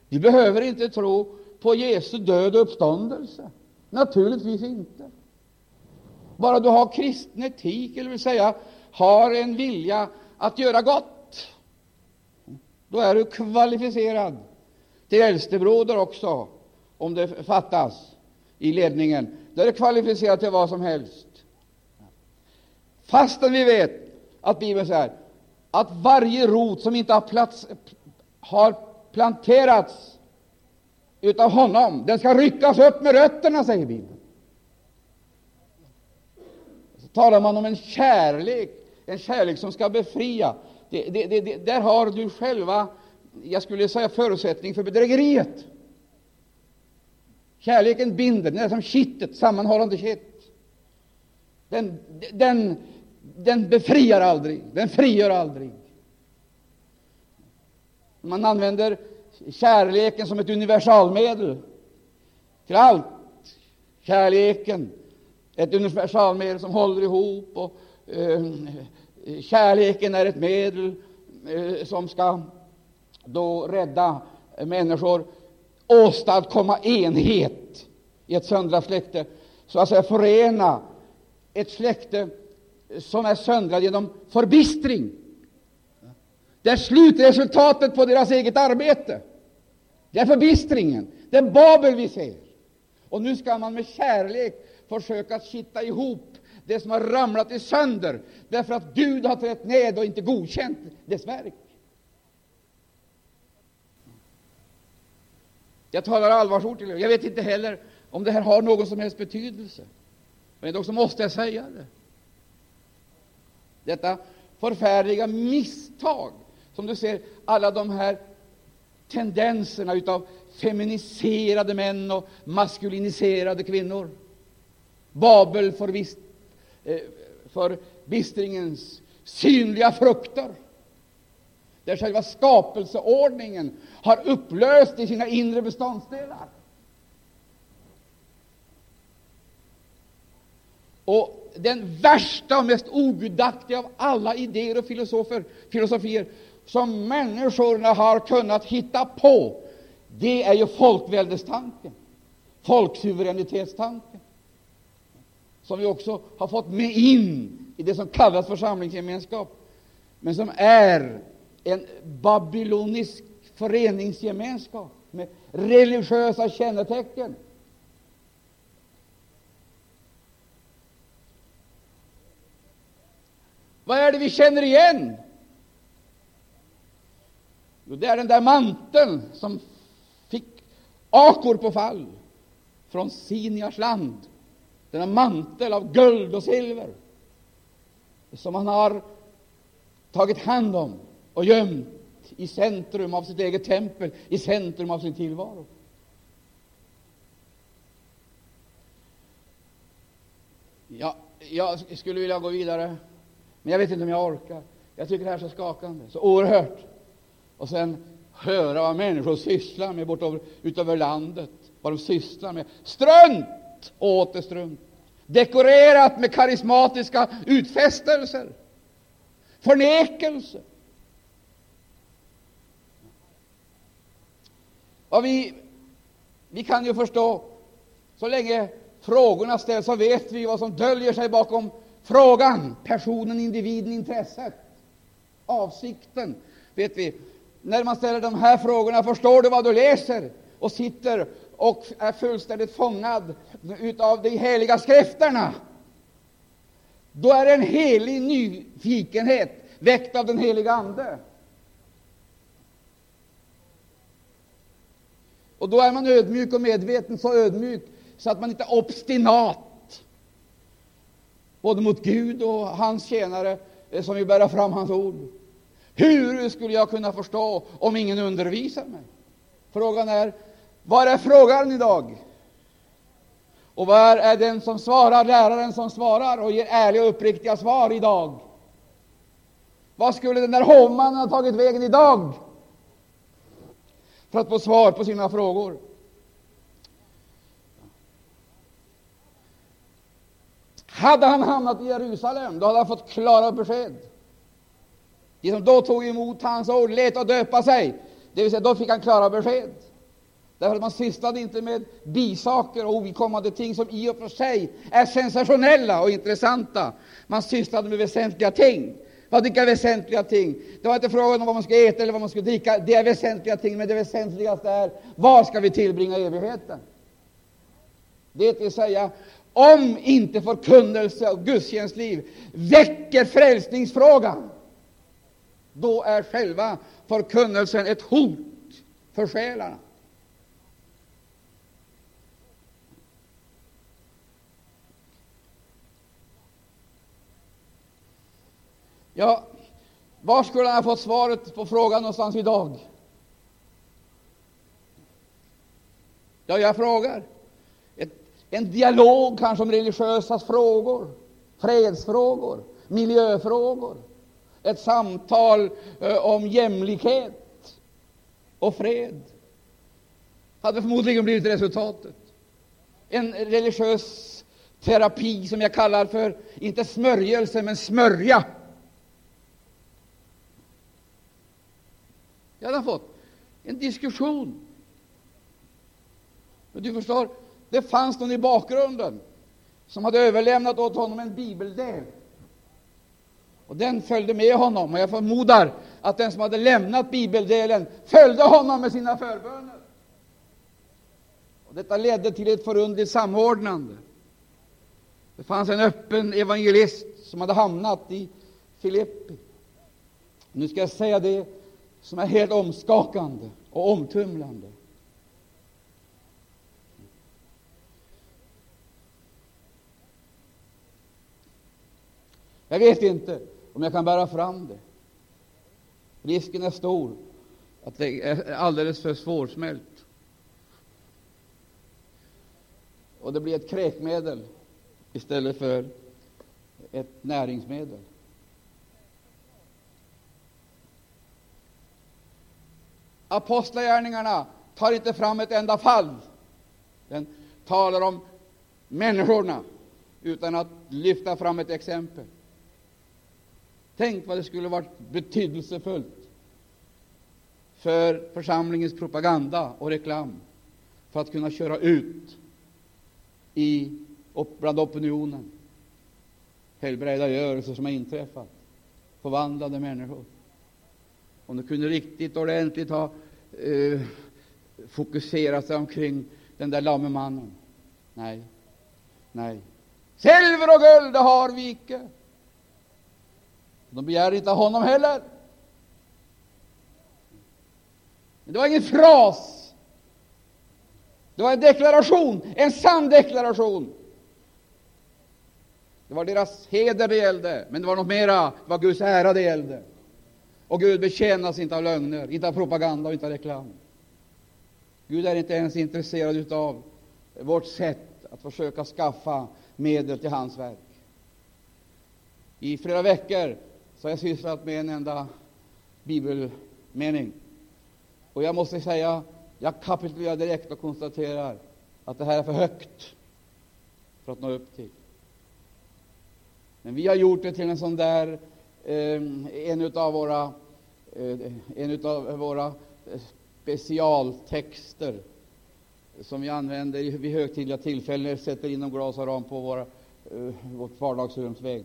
Du behöver inte tro på Jesu död och uppståndelse, naturligtvis inte. Bara du har kristen etik, eller vill säga har en vilja att göra gott, då är du kvalificerad till äldstebroder också, om det fattas i ledningen. Då är du kvalificerad till vad som helst. Fastän vi vet att Bibeln säger att varje rot som inte har, plats, har planterats utav honom, den ska ryckas upp med rötterna, säger Bibeln. Så talar man om en kärlek, en kärlek som ska befria. Det, det, det, där har du själva, jag skulle säga, förutsättning för bedrägeriet. Kärleken binder, den är som kittet, sammanhållande kitt. Den, den, den befriar aldrig, den frigör aldrig. Man använder kärleken som ett universalmedel till allt. Kärleken, ett universalmedel som håller ihop. Och, eh, kärleken är ett medel eh, som ska då rädda människor, åstadkomma enhet i ett söndrat släkte, så att säga förena ett släkte som är söndrad genom förbistring. Det är slutresultatet på deras eget arbete. Det är förbistringen, det är Babel vi ser. Och nu ska man med kärlek försöka kitta ihop det som har ramlat i sönder, därför att Gud har trätt ned och inte godkänt dess verk. Jag talar allvarsord till er. Jag vet inte heller om det här har någon som helst betydelse. Men dock måste jag säga det. Detta förfärliga misstag, som du ser alla de här tendenserna utav feminiserade män och maskuliniserade kvinnor. Babel för, vist, eh, för bistringens synliga frukter, där själva skapelseordningen har upplöst i sina inre beståndsdelar. Och den värsta och mest ogudaktiga av alla idéer och filosofer, filosofier som människorna har kunnat hitta på, det är ju folkväldestanken, folksuveränitetstanken, som vi också har fått med in i det som kallas församlingsgemenskap, men som är en babylonisk föreningsgemenskap med religiösa kännetecken. Vad är det vi känner igen? Jo, det är den där manteln som fick Akor på fall från Siniars land. Denna mantel av guld och silver som han har tagit hand om och gömt i centrum av sitt eget tempel, i centrum av sin tillvaro. Ja, jag skulle vilja gå vidare, men jag vet inte om jag orkar. Jag tycker det här är så skakande, så oerhört. Och sen höra vad människor sysslar med bortom, utöver landet, vad de sysslar med. Strunt! Åter strunt dekorerat med karismatiska utfästelser, förnekelse. Och vi, vi kan ju förstå, så länge frågorna ställs, så vet vi vad som döljer sig bakom frågan, personen, individen, intresset, avsikten. Vet vi. När man ställer de här frågorna, förstår du vad du läser? Och sitter och är fullständigt fångad av de heliga skrifterna, då är det en helig nyfikenhet väckt av den heliga Ande. Och då är man ödmjuk och medveten, så ödmjuk så att man inte är obstinat både mot Gud och hans tjänare eh, som vill bära fram hans ord. Hur skulle jag kunna förstå om ingen undervisar mig? Frågan är var är frågaren idag? Och var är den som svarar, läraren som svarar och ger ärliga och uppriktiga svar idag? Vad skulle den där hovmannen ha tagit vägen idag för att få svar på sina frågor? Hade han hamnat i Jerusalem, då hade han fått klara besked. De som då tog emot hans ord lät att döpa sig, det vill säga då fick han klara besked. Därför att man sysslade inte med bisaker och ovidkommande ting som i och för sig är sensationella och intressanta. Man sysslade med väsentliga ting. Vad vilka väsentliga ting? Det var inte frågan om vad man ska äta eller vad man ska dricka. Det är väsentliga ting, men det väsentligaste är var ska vi tillbringa evigheten? Det vill säga, om inte förkunnelse och gudstjänstliv väcker frälsningsfrågan, då är själva förkunnelsen ett hot för själarna. Ja, var skulle han ha fått svaret på frågan någonstans idag? Ja, jag frågar. En dialog kanske om religiösa frågor, fredsfrågor, miljöfrågor. Ett samtal eh, om jämlikhet och fred hade förmodligen blivit resultatet. En religiös terapi som jag kallar för, inte smörjelse, men smörja Jag hade fått en diskussion. Men du förstår, det fanns någon i bakgrunden som hade överlämnat åt honom en bibeldel. Och den följde med honom, och jag förmodar att den som hade lämnat bibeldelen följde honom med sina förböner. Och detta ledde till ett förundligt samordnande. Det fanns en öppen evangelist som hade hamnat i Filippi. Nu ska jag säga det som är helt omskakande och omtumlande. Jag vet inte om jag kan bära fram det. Risken är stor att det är alldeles för svårsmält. Och det blir ett kräkmedel istället för ett näringsmedel. Apostlagärningarna tar inte fram ett enda fall. Den talar om människorna utan att lyfta fram ett exempel. Tänk vad det skulle varit betydelsefullt för församlingens propaganda och reklam för att kunna köra ut i, bland opinionen helbrägdagörelser som har inträffat, förvandlade människor. Om de kunde riktigt ordentligt ha eh, fokuserat sig omkring den där lamme mannen. Nej, nej. Silver och guld, det har vi icke. De begär inte av honom heller. Men det var ingen fras. Det var en deklaration, en sann deklaration. Det var deras heder det gällde, men det var något mera. Det var Guds ära det gällde. Och Gud betjänas inte av lögner, inte av propaganda och inte av reklam. Gud är inte ens intresserad av vårt sätt att försöka skaffa medel till hans verk. I flera veckor så har jag sysslat med en enda bibelmening. Och jag måste säga, jag kapitulerar direkt och konstaterar att det här är för högt för att nå upp till. Men vi har gjort det till en sån där, eh, en av våra, eh, en av våra eh, specialtexter som vi använder vid högtidliga tillfällen, sätter inom glas och ram på våra, eh, vårt vardagsrumsvägg.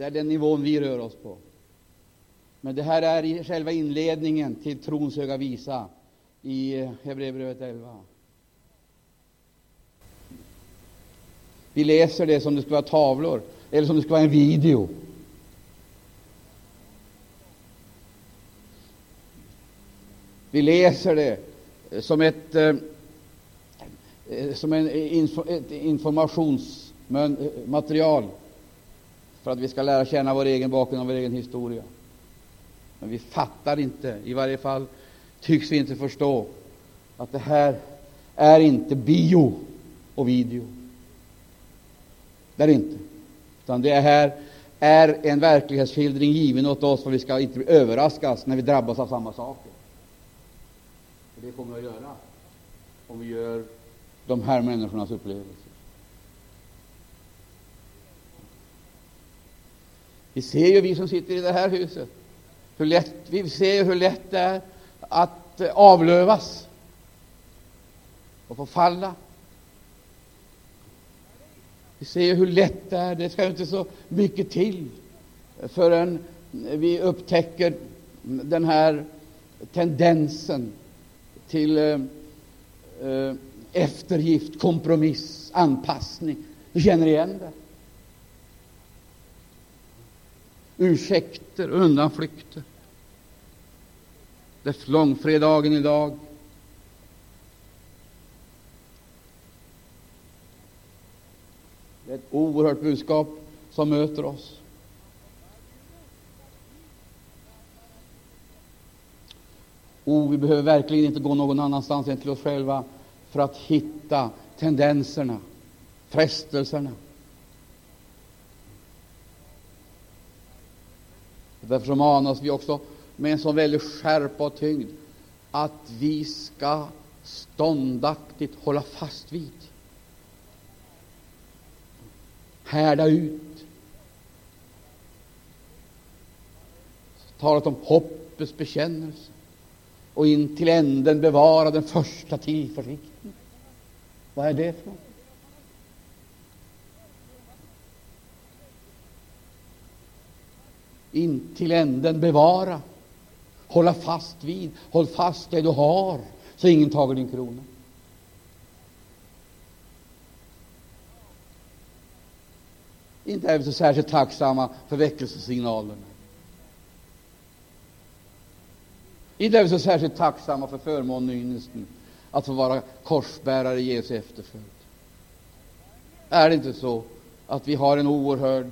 Det är den nivån vi rör oss på. Men det här är själva inledningen till trons höga visa i Hebreerbrevet 11. Vi läser det som det skulle vara tavlor, eller som det skulle vara en video. Vi läser det som ett, eh, eh, som en ett informationsmaterial eh, för att vi ska lära känna vår egen bakgrund och vår egen historia. Men vi fattar inte, i varje fall tycks vi inte förstå, att det här är inte bio och video. Det är det inte. Utan det här är en verklighetsskildring given åt oss, för vi ska inte överraskas när vi drabbas av samma saker. För det kommer vi att göra om vi gör de här människornas upplevelser. Vi ser ju, vi som sitter i det här huset, hur lätt, vi ser hur lätt det är att eh, avlövas och förfalla. Vi ser hur lätt det är. Det ska inte så mycket till förrän vi upptäcker den här tendensen till eh, eh eftergift, kompromiss, anpassning. Du känner igen det. Ursäkter och undanflykter. Det är långfredagen idag. Det är ett oerhört budskap som möter oss. Oh, vi behöver verkligen inte gå någon annanstans än till oss själva för att hitta tendenserna, frestelserna. Därför så manas vi också med en så väldig skärpa och tyngd att vi ska ståndaktigt hålla fast vid härda ut. Talat om hoppets bekännelse och in till änden bevara den första tillförsikten. Vad är det för något? In till änden bevara, hålla fast vid, håll fast det du har, så ingen tager din krona. Inte är vi så särskilt tacksamma för väckelsesignalerna. Inte är vi så särskilt tacksamma för förmånen och ynnesten att få vara korsbärare i Jesu efterföljd. Är det inte så att vi har en oerhörd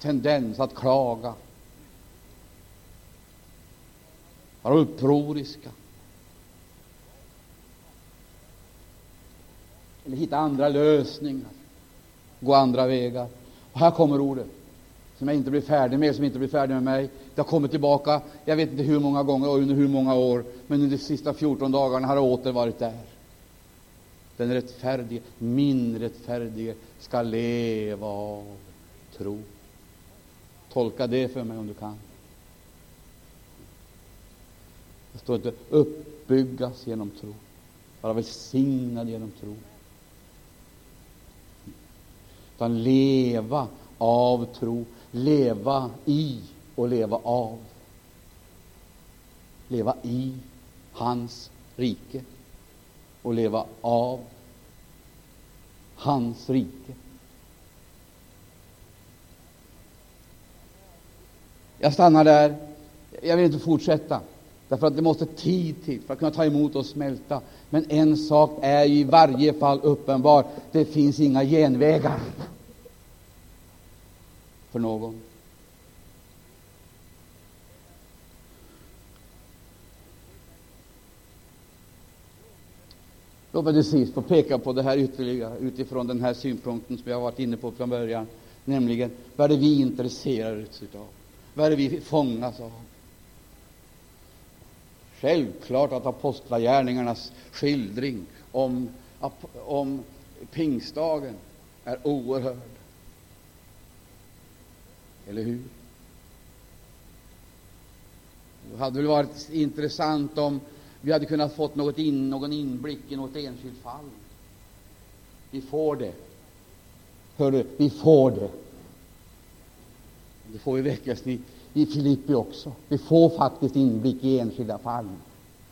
tendens att klaga, Var upproriska eller hitta andra lösningar, gå andra vägar. Och här kommer ordet som jag inte blir färdig med, som inte blir färdig med mig. Det har kommit tillbaka, jag vet inte hur många gånger och under hur många år, men under de sista 14 dagarna har det åter varit där. Den rättfärdige, min rättfärdige, ska leva av tro. Tolka det för mig om du kan. Det står inte uppbyggas genom tro, vara välsignad genom tro. Utan leva av tro, leva i och leva av. Leva i hans rike och leva av hans rike. Jag stannar där. Jag vill inte fortsätta, därför att det måste tid till för att kunna ta emot och smälta. Men en sak är i varje fall uppenbar. Det finns inga genvägar för någon. Låt mig till sist få peka på det här ytterligare utifrån den här synpunkten som jag varit inne på från början, nämligen vad är det vi intresserar oss av? Vad är det vi fångas av? Självklart att apostlagärningarnas skildring om, om pingstdagen är oerhörd. Eller hur? Det hade väl varit intressant om vi hade kunnat få något in, någon inblick i något enskilt fall. Vi får det. Hörru, vi får det. Det får vi väckelsen i, Filippi också. Vi får faktiskt inblick i enskilda fall.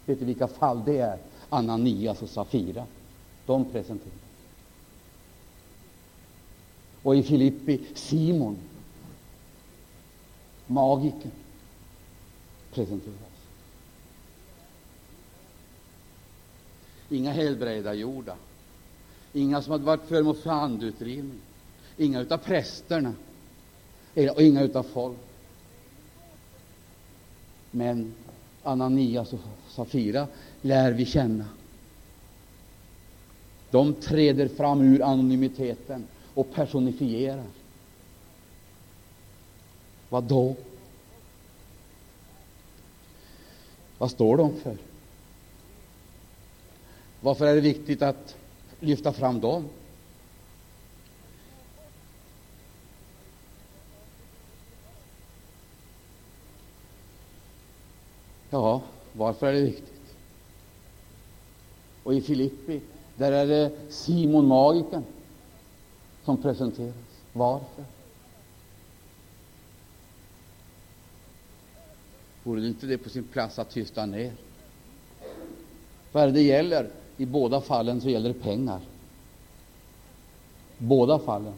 Vet du vilka fall det är? Ananias och Safira. De presenteras. Och i Filippi Simon, magiken, presenteras. Inga helbrägdagjorda, inga som hade varit föremål för andutdrivning, inga utav prästerna och inga utav folk. Men Ananias och Safira lär vi känna. De träder fram ur anonymiteten och personifierar. Vad då? Vad står de för? Varför är det viktigt att lyfta fram dem? Ja, varför är det viktigt? Och i Filippi, där är det Simon Magiken som presenteras. Varför? Vore det inte det på sin plats att tysta ner? Vad är det det gäller? I båda fallen så gäller det pengar. Båda fallen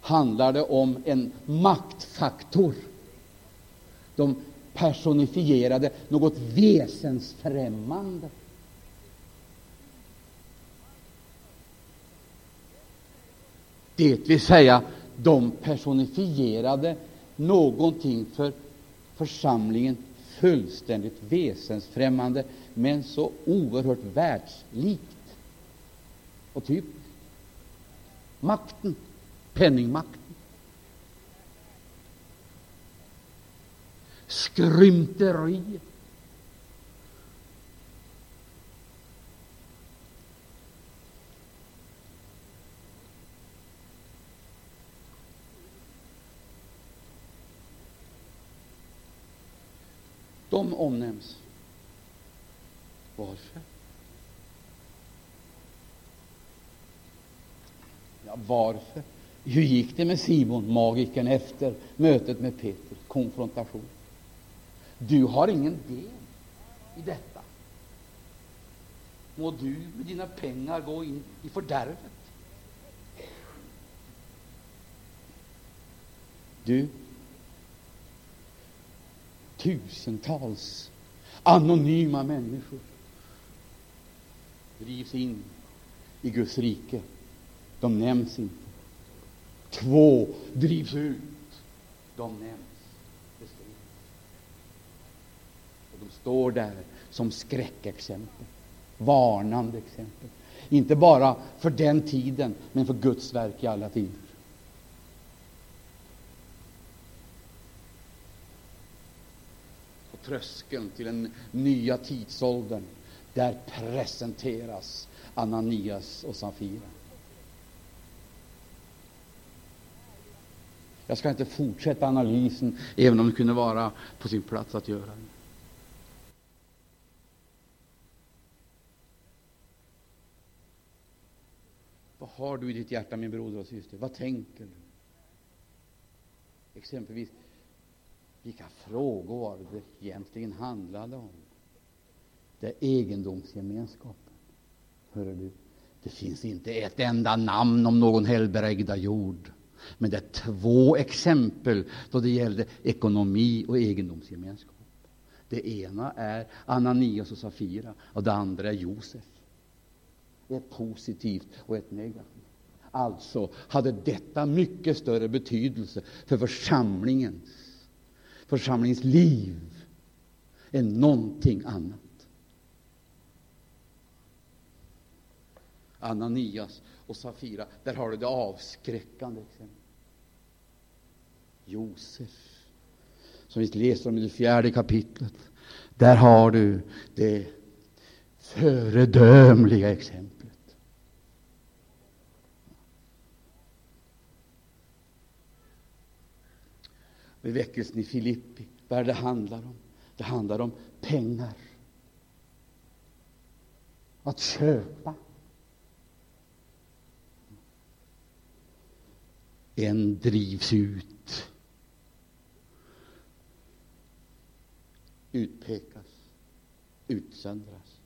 handlar det om en maktfaktor. De personifierade något väsensfrämmande. Det vill säga, de personifierade någonting för församlingen fullständigt väsensfrämmande, men så oerhört världslikt och typiskt. Makten, penningmakten. Skrymteri. De omnämns. Varför? Ja, varför? Hur gick det med Simon, magikern, efter mötet med Peter? Konfrontation. Du har ingen del i detta. Må du med dina pengar gå in i fördärvet. Du, tusentals anonyma människor drivs in i Guds rike. De nämns inte. Två drivs ut de nämns, beskrivs. Och de står där som skräckexempel, varnande exempel. Inte bara för den tiden, men för Guds verk i alla tider. På tröskeln till den nya tidsåldern, där presenteras Ananias och Safira. Jag ska inte fortsätta analysen, även om det kunde vara på sin plats att göra det. Vad har du i ditt hjärta, min broder och syster? Vad tänker du? Exempelvis, vilka frågor var det egentligen handlade om? Det är egendomsgemenskapen. Hör du? Det finns inte ett enda namn om någon helbrägda jord. Men det är två exempel då det gällde ekonomi och egendomsgemenskap. Det ena är Ananias och Safira, och det andra är Josef. Ett positivt och ett negativt. Alltså hade detta mycket större betydelse för församlingens, församlingens liv än någonting annat. Ananias och Safira, där har du det avskräckande exemplet. Josef, som vi läser om i det fjärde kapitlet, där har du det föredömliga exemplet. Vid väckelsen i Filippi, vad är det handlar om? Det handlar om pengar. Att köpa. En drivs ut, utpekas, utsöndras.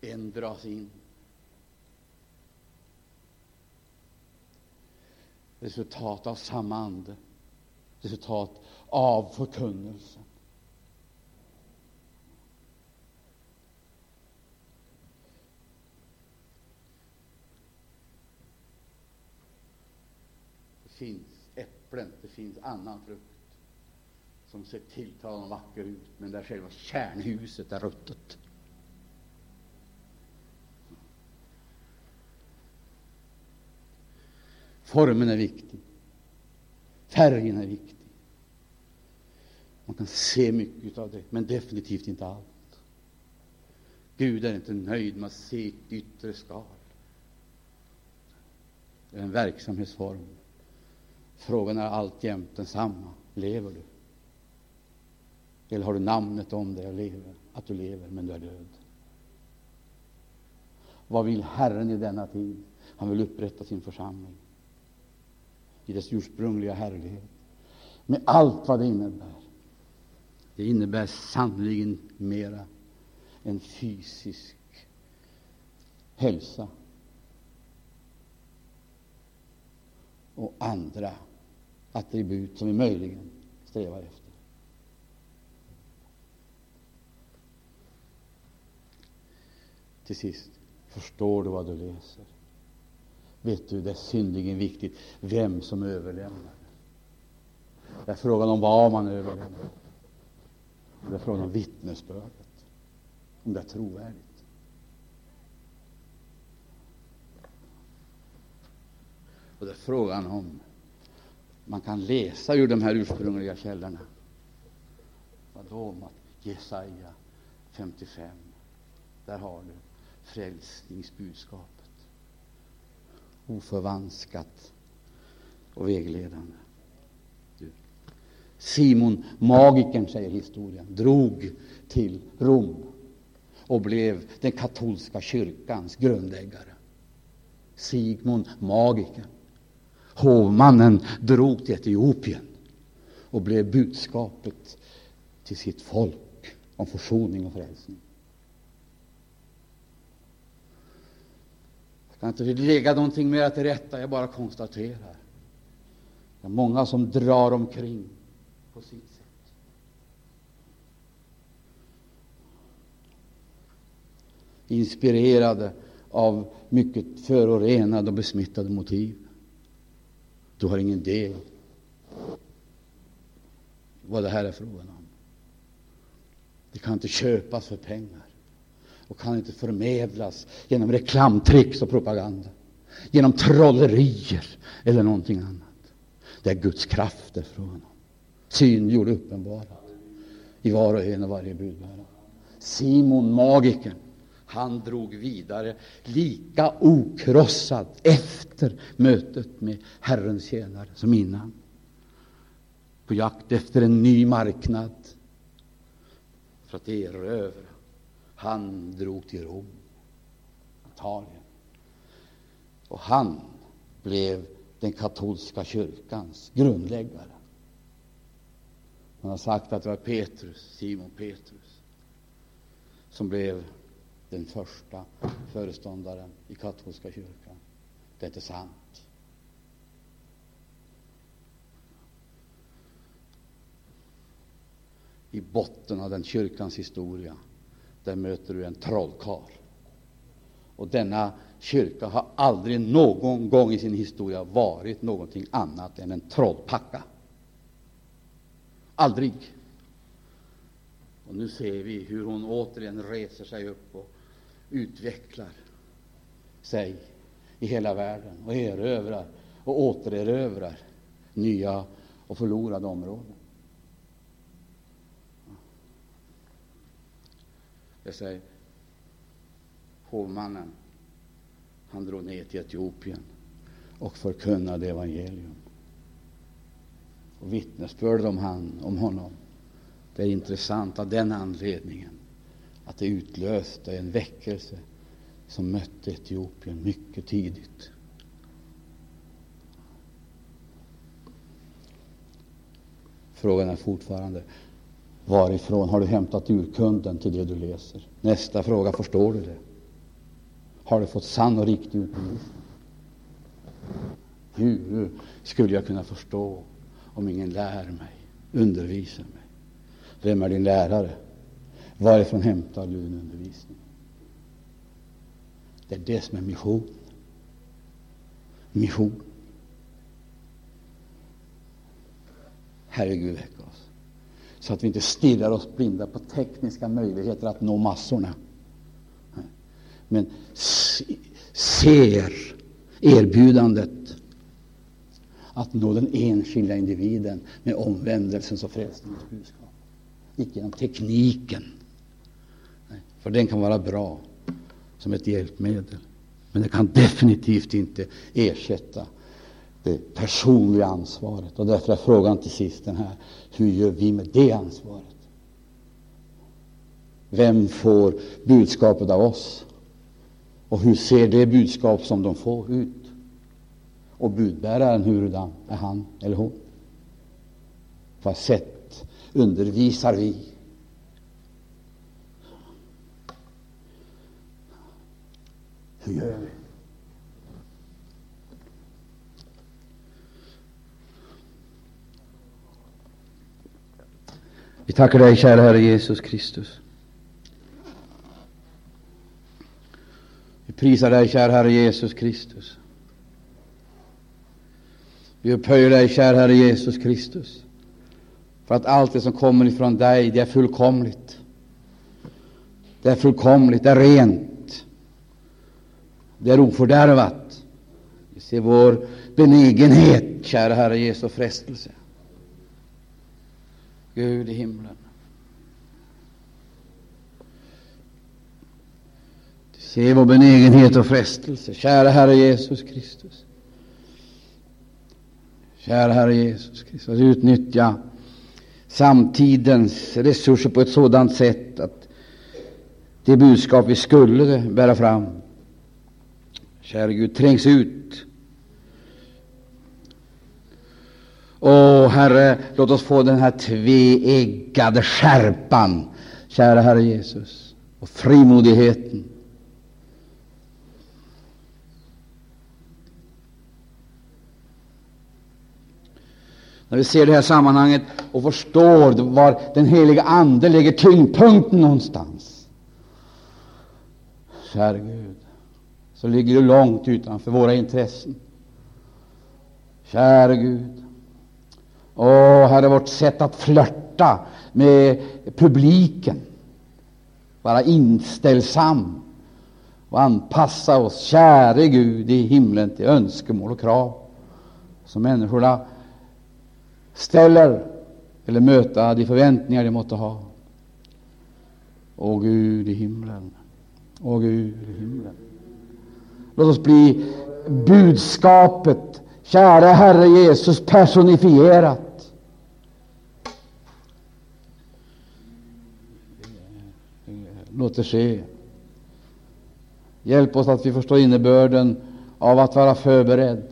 En dras in. Resultat av samma ande, resultat av förkunnelsen. Det finns äpplen, det finns annan frukt som ser tilltalande vacker ut, men där själva kärnhuset är ruttet. Formen är viktig. Färgen är viktig. Man kan se mycket av det, men definitivt inte allt. Gud är inte nöjd med att se ett yttre skal. Det är en verksamhetsform. Frågan är alltjämt densamma. Lever du? Eller har du namnet om dig och lever, att du lever, men du är död? Vad vill Herren i denna tid? Han vill upprätta sin församling i dess ursprungliga härlighet, med allt vad det innebär. Det innebär sannerligen mera än fysisk hälsa och andra attribut som vi möjligen strävar efter. Till sist, förstår du vad du läser? Vet du, det är synnerligen viktigt vem som överlämnar. Det är frågan om vad man överlämnar. Det är frågan om vittnesbördet, om det är trovärdigt. Och det är frågan om man kan läsa ur de här ursprungliga källorna. Vadå? Jesaja 55. Där har du frälsningsbudskap? Oförvanskat och vägledande. Simon, magikern, säger historien, drog till Rom och blev den katolska kyrkans grundläggare. Sigmund, magikern. Hovmannen drog till Etiopien och blev budskapet till sitt folk om försoning och frälsning. Kan inte lägga någonting mer till rätta, jag bara konstaterar. Det är många som drar omkring på sitt sätt. Inspirerade av mycket förorenade och besmittade motiv. Du har ingen del vad det här är frågan om. Det kan inte köpas för pengar och kan inte förmedlas genom reklamtricks och propaganda, genom trollerier eller någonting annat. Det är Guds kraft det är från honom, syngjord och uppenbarad i var och en och varje budbärare. Simon magikern, han drog vidare lika okrossad efter mötet med Herrens tjänare som innan, på jakt efter en ny marknad för att erövra. Han drog till Rom, Italien, och han blev den katolska kyrkans grundläggare. Man har sagt att det var Petrus, Simon Petrus, som blev den första föreståndaren i katolska kyrkan. Det är inte sant. I botten av den kyrkans historia där möter du en trollkarl. Och denna kyrka har aldrig någon gång i sin historia varit någonting annat än en trollpacka. Aldrig. Och nu ser vi hur hon återigen reser sig upp och utvecklar sig i hela världen och erövrar och återerövrar nya och förlorade områden. Jag säger, hovmannen, han drog ner till Etiopien och förkunnade evangelium. Och vittnesbörd om, han, om honom, det är intressant av den anledningen att det utlöste en väckelse som mötte Etiopien mycket tidigt. Frågan är fortfarande varifrån har du hämtat urkunden till det du läser? Nästa fråga, förstår du det? Har du fått sann och riktig utbildning? Hur skulle jag kunna förstå om ingen lär mig, undervisar mig? Vem är din lärare? Varifrån hämtar du din undervisning? Det är det som är mission. Mission. Herre Gud, väck oss så att vi inte stirrar oss blinda på tekniska möjligheter att nå massorna. Men ser erbjudandet att nå den enskilda individen med omvändelsens och frälsningens budskap. Icke genom tekniken, för den kan vara bra som ett hjälpmedel. Men det kan definitivt inte ersätta det personliga ansvaret. Och därför är frågan till sist den här: hur gör vi med det ansvaret? Vem får budskapet av oss? Och hur ser det budskap som de får ut? Och budbäraren, hurudan är han eller hon? På vad sätt undervisar vi? Hur gör vi? Vi tackar dig, kära Herre Jesus Kristus. Vi prisar dig, kära Herre Jesus Kristus. Vi upphöjer dig, kära Herre Jesus Kristus, för att allt det som kommer ifrån dig, det är fullkomligt. Det är fullkomligt, det är rent, det är ofördärvat. Vi ser vår benägenhet, kära Herre Jesu frestelse. Gud i himlen. Du ser vår benägenhet och frestelse, kära Herre Jesus Kristus. Kära Herre Jesus Kristus, utnyttja samtidens resurser på ett sådant sätt att det budskap vi skulle bära fram, kära Gud, trängs ut Åh, Herre, låt oss få den här tveeggade skärpan, kära Herre Jesus, och frimodigheten. När vi ser det här sammanhanget och förstår var den heliga Ande lägger tyngdpunkten någonstans, kära Gud, så ligger det långt utanför våra intressen. Käre Gud. Åh, Herre, vårt sätt att flörta med publiken, vara inställsam och anpassa oss, käre Gud i himlen, till önskemål och krav som människorna ställer eller möta de förväntningar de måtte ha. Åh Gud i himlen, åh Gud i himlen. Låt oss bli budskapet, kära Herre Jesus, personifierat. Låt det ske. Hjälp oss att vi förstår innebörden av att vara förberedd,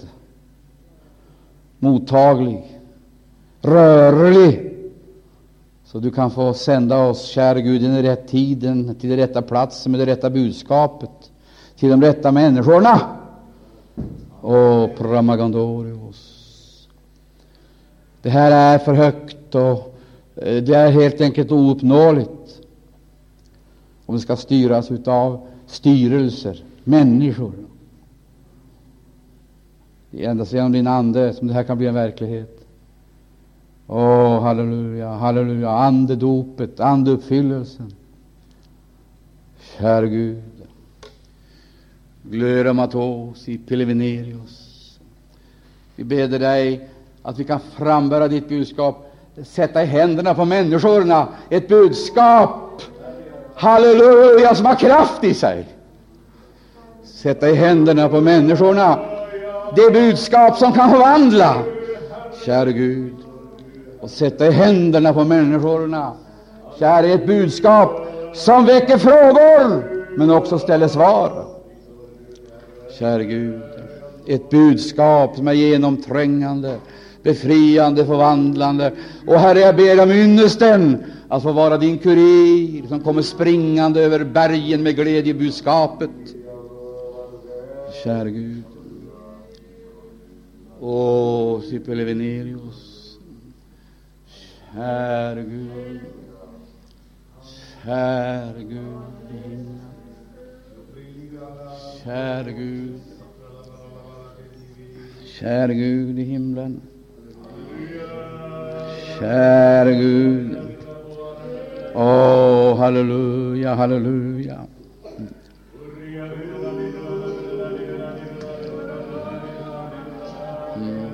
mottaglig, rörlig, så du kan få sända oss, käre Gud, i den rätta tiden, till den rätta platsen med det rätta budskapet, till de rätta människorna. Åh, Pramagandorios. Det här är för högt och eh, det är helt enkelt ouppnåeligt om det ska styras av styrelser, människor. Det är endast genom din Ande som det här kan bli en verklighet. Åh, oh, halleluja, halleluja, andedopet, andeuppfyllelsen. Käre Gud. Glöramatos i Pelevenerius. Vi ber dig att vi kan frambära ditt budskap, sätta i händerna på människorna ett budskap, halleluja, som har kraft i sig. Sätta i händerna på människorna det budskap som kan förvandla, käre Gud och sätta i händerna på människorna. käre, ett budskap som väcker frågor, men också ställer svar. Kära Gud, ett budskap som är genomträngande, befriande, förvandlande. Och Herre, jag ber om ynnesten att få vara din kurir som kommer springande över bergen med glädjebudskapet. Kära Gud. Åh, Sipele Venerius. Käre Gud, käre Gud i himlen, käre Gud, käre Gud i himlen, käre Gud. Åh, oh, halleluja, halleluja. Mm.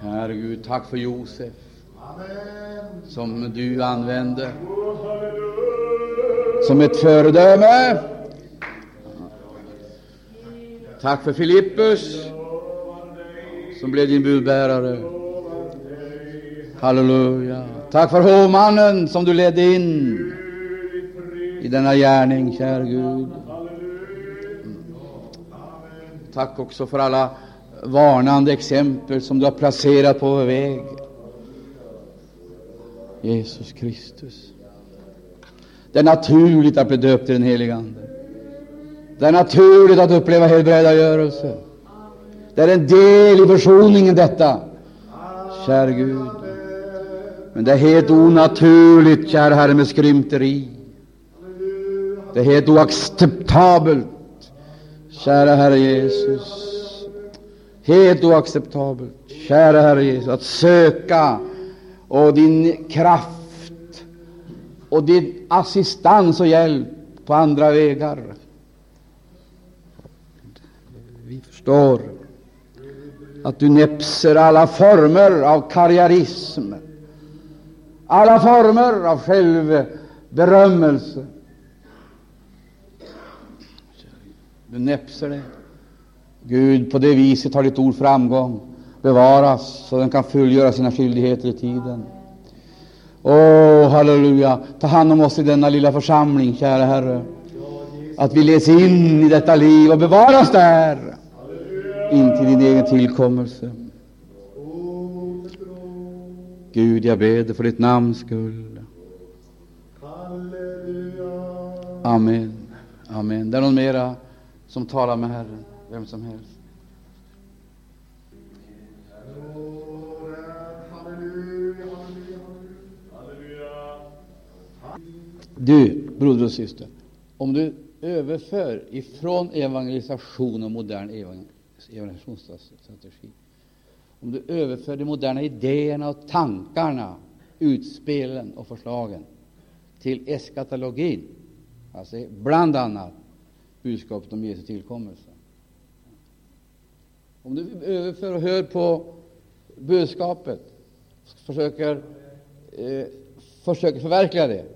Herre Gud, tack för Josef Amen som du använde som ett föredöme. Tack för Filippus som blev din budbärare. Halleluja. Tack för hovmannen som du ledde in i denna gärning, kära Gud. Tack också för alla varnande exempel som du har placerat på vår väg. Jesus Kristus. Det är naturligt att bli döpt i den helige Ande. Det är naturligt att uppleva helbrägdagörelse. Det är en del i försoningen, detta. Käre Gud. Men det är helt onaturligt, kära Herre, med skrymteri. Det är helt oacceptabelt, kära Herre Jesus. Helt oacceptabelt, kära Herre Jesus, att söka och din kraft och din assistans och hjälp på andra vägar. Vi förstår att du näpser alla former av karriärism, alla former av självberömmelse. Du näpser det. Gud, på det viset har ditt ord framgång, bevaras så den kan fullgöra sina skyldigheter i tiden. Åh, oh, halleluja! Ta hand om oss i denna lilla församling, kära Herre. Att vi leds in i detta liv och bevaras där in till din egen tillkommelse. Gud, jag ber dig för ditt namns skull. Amen. Amen. Det är någon mera som talar med Herren vem som helst. Du, broder och syster, om du överför ifrån evangelisation och modern evangelisationsstrategi, om du överför de moderna idéerna och tankarna, utspelen och förslagen till eskatologin, alltså bland annat budskapet om Jesu tillkommelse. Om du överför och hör på budskapet, försöker, eh, försöker förverkliga det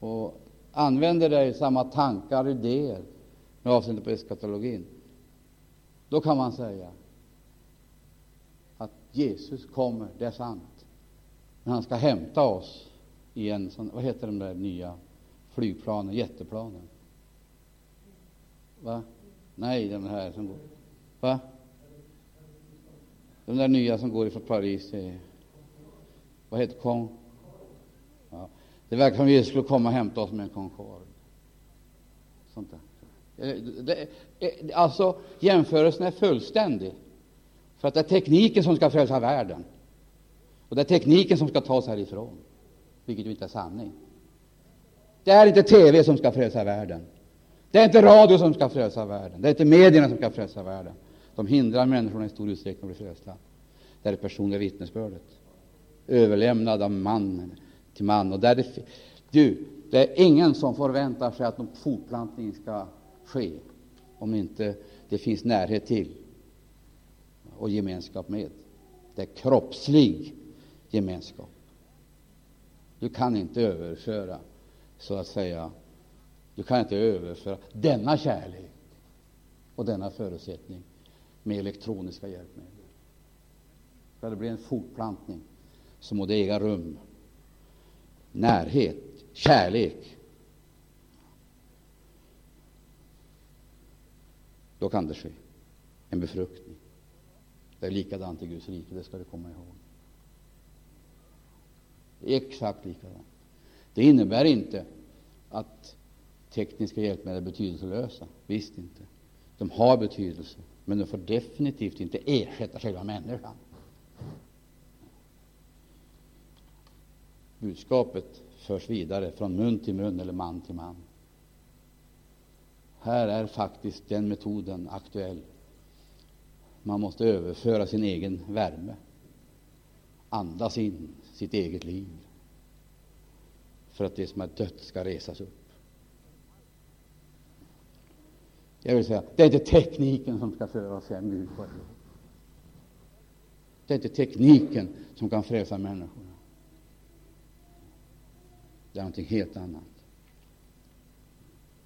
och använder dig samma tankar och idéer med avseende på eskatologin, då kan man säga att Jesus kommer, det är sant, men han ska hämta oss i en sån, vad heter de där nya flygplanen, jätteplanen? Va? Nej, den här som går. Va? De där nya som går från Paris till, vad heter Kong? Ja. Det verkar som om skulle komma och hämta oss med en Concorde. Sånt där. Eh, det, det, alltså, jämförelsen är fullständig. För att det är tekniken som ska frälsa världen. Och det är tekniken som ska ta oss härifrån, vilket ju inte är sanning. Det är inte TV som ska frälsa världen. Det är inte radio som ska frälsa världen. Det är inte medierna som ska frälsa världen. De hindrar människorna i stor utsträckning att bli frälsta. Det är det personliga vittnesbördet, överlämnad av mannen till man. Och där det, du, det är ingen som förväntar sig att någon fortplantning ska ske om inte det finns närhet till och gemenskap med. Det är kroppslig gemenskap. Du kan inte överföra, så att säga, du kan inte överföra denna kärlek och denna förutsättning med elektroniska hjälpmedel. Ska det bli en fortplantning så må det äga rum närhet, kärlek. Då kan det ske en befruktning. Det är likadant i Guds rike, det ska du komma ihåg. Exakt likadant. Det innebär inte att tekniska hjälpmedel är betydelselösa. Visst inte. De har betydelse, men de får definitivt inte ersätta själva människan. Budskapet förs vidare från mun till mun eller man till man. Här är faktiskt den metoden aktuell. Man måste överföra sin egen värme, andas in sitt eget liv, för att det som är dött ska resas upp. Jag vill säga, det är inte tekniken som ska föra oss hem Gud på Det är inte tekniken som kan frälsa människorna. Det är någonting helt annat.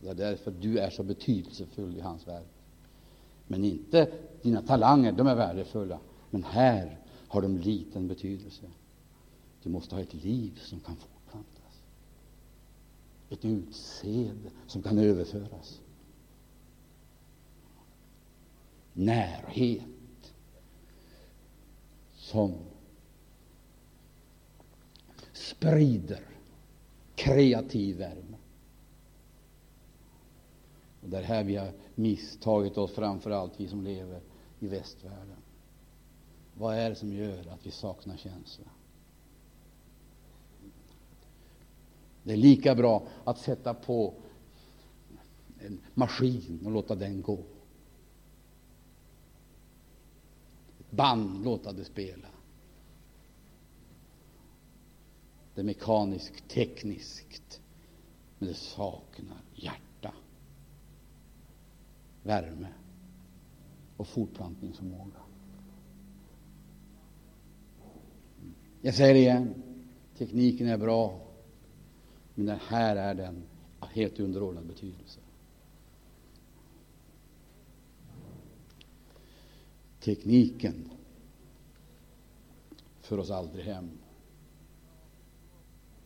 Det är därför du är så betydelsefull i hans värld. Men inte dina talanger, de är värdefulla. Men här har de liten betydelse. Du måste ha ett liv som kan fortplantas. Ett utseende som kan överföras. Närhet som sprider kreativ värme. Och det är här vi har misstagit oss, framför allt vi som lever i västvärlden. Vad är det som gör att vi saknar känsla? Det är lika bra att sätta på en maskin och låta den gå. Band låta det spela. Det är mekaniskt, tekniskt, men det saknar hjärta, värme och fortplantningsförmåga. Jag säger det igen, tekniken är bra, men den här är den helt underordnad betydelse. Tekniken för oss aldrig hem.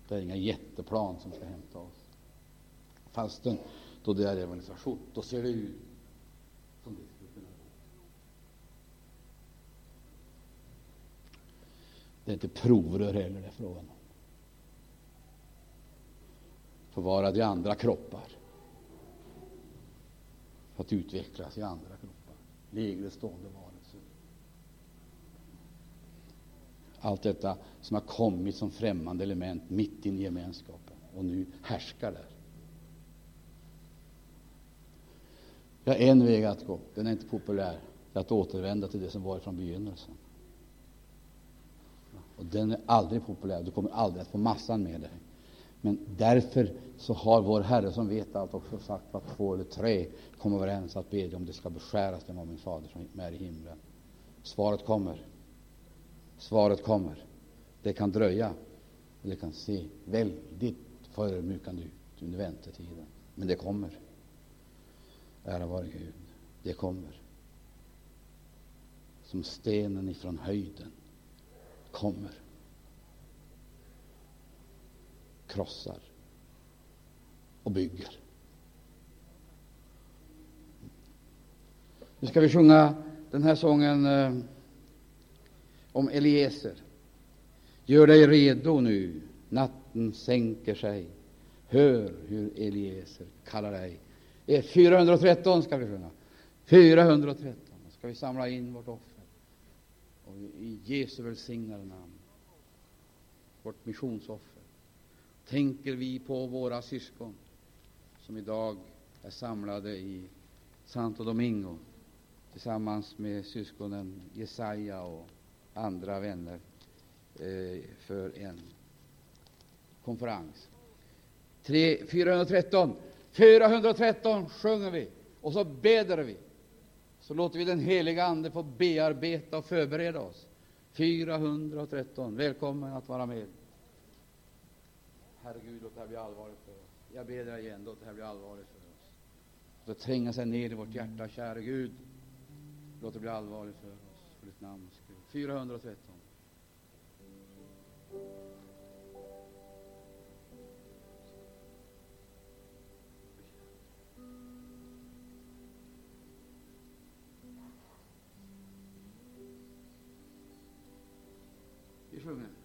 Det är inga jätteplan som ska hämta oss. Fastän då det är evangelisation, då ser det ut som det skulle kunna gå. Det är inte provrör heller det är frågan om. Förvarad i andra kroppar för att utvecklas i andra kroppar. Lägre stående var allt detta som har kommit som främmande element mitt in i gemenskapen och nu härskar där. Jag har en väg att gå. Den är inte populär. Det är att återvända till det som var från begynnelsen. Och den är aldrig populär. Du kommer aldrig att få massan med dig. Men därför så har vår Herre som vet allt också sagt att två eller tre kommer överens att bedja om det ska beskäras dem av min fader som är i himlen. Svaret kommer. Svaret kommer. Det kan dröja. Det kan se väldigt förödmjukande ut under väntetiden. Men det kommer. Ära vare Gud. Det kommer. Som stenen ifrån höjden kommer. Krossar och bygger. Nu ska vi sjunga den här sången eh, om Eliezer. Gör dig redo nu, natten sänker sig. Hör hur Eliezer kallar dig. 413 ska vi sjunga. 413. Då ska vi samla in vårt offer och i Jesu välsignade namn, vårt missionsoffer. Tänker vi på våra syskon som idag är samlade i Santo Domingo tillsammans med syskonen Jesaja och andra vänner eh, för en konferens. 3, 413. 413 sjunger vi och så beder vi. Så låter vi den heliga Ande få bearbeta och förbereda oss. 413. Välkommen att vara med. Herre Gud, låt det här bli allvarligt för oss. Jag ber dig igen, låt det här bli allvarligt för oss. Låt det tränga sig ner i vårt hjärta, käre Gud. Låt det bli allvarligt för oss, för ditt namns skull. 413. Vi sjunger.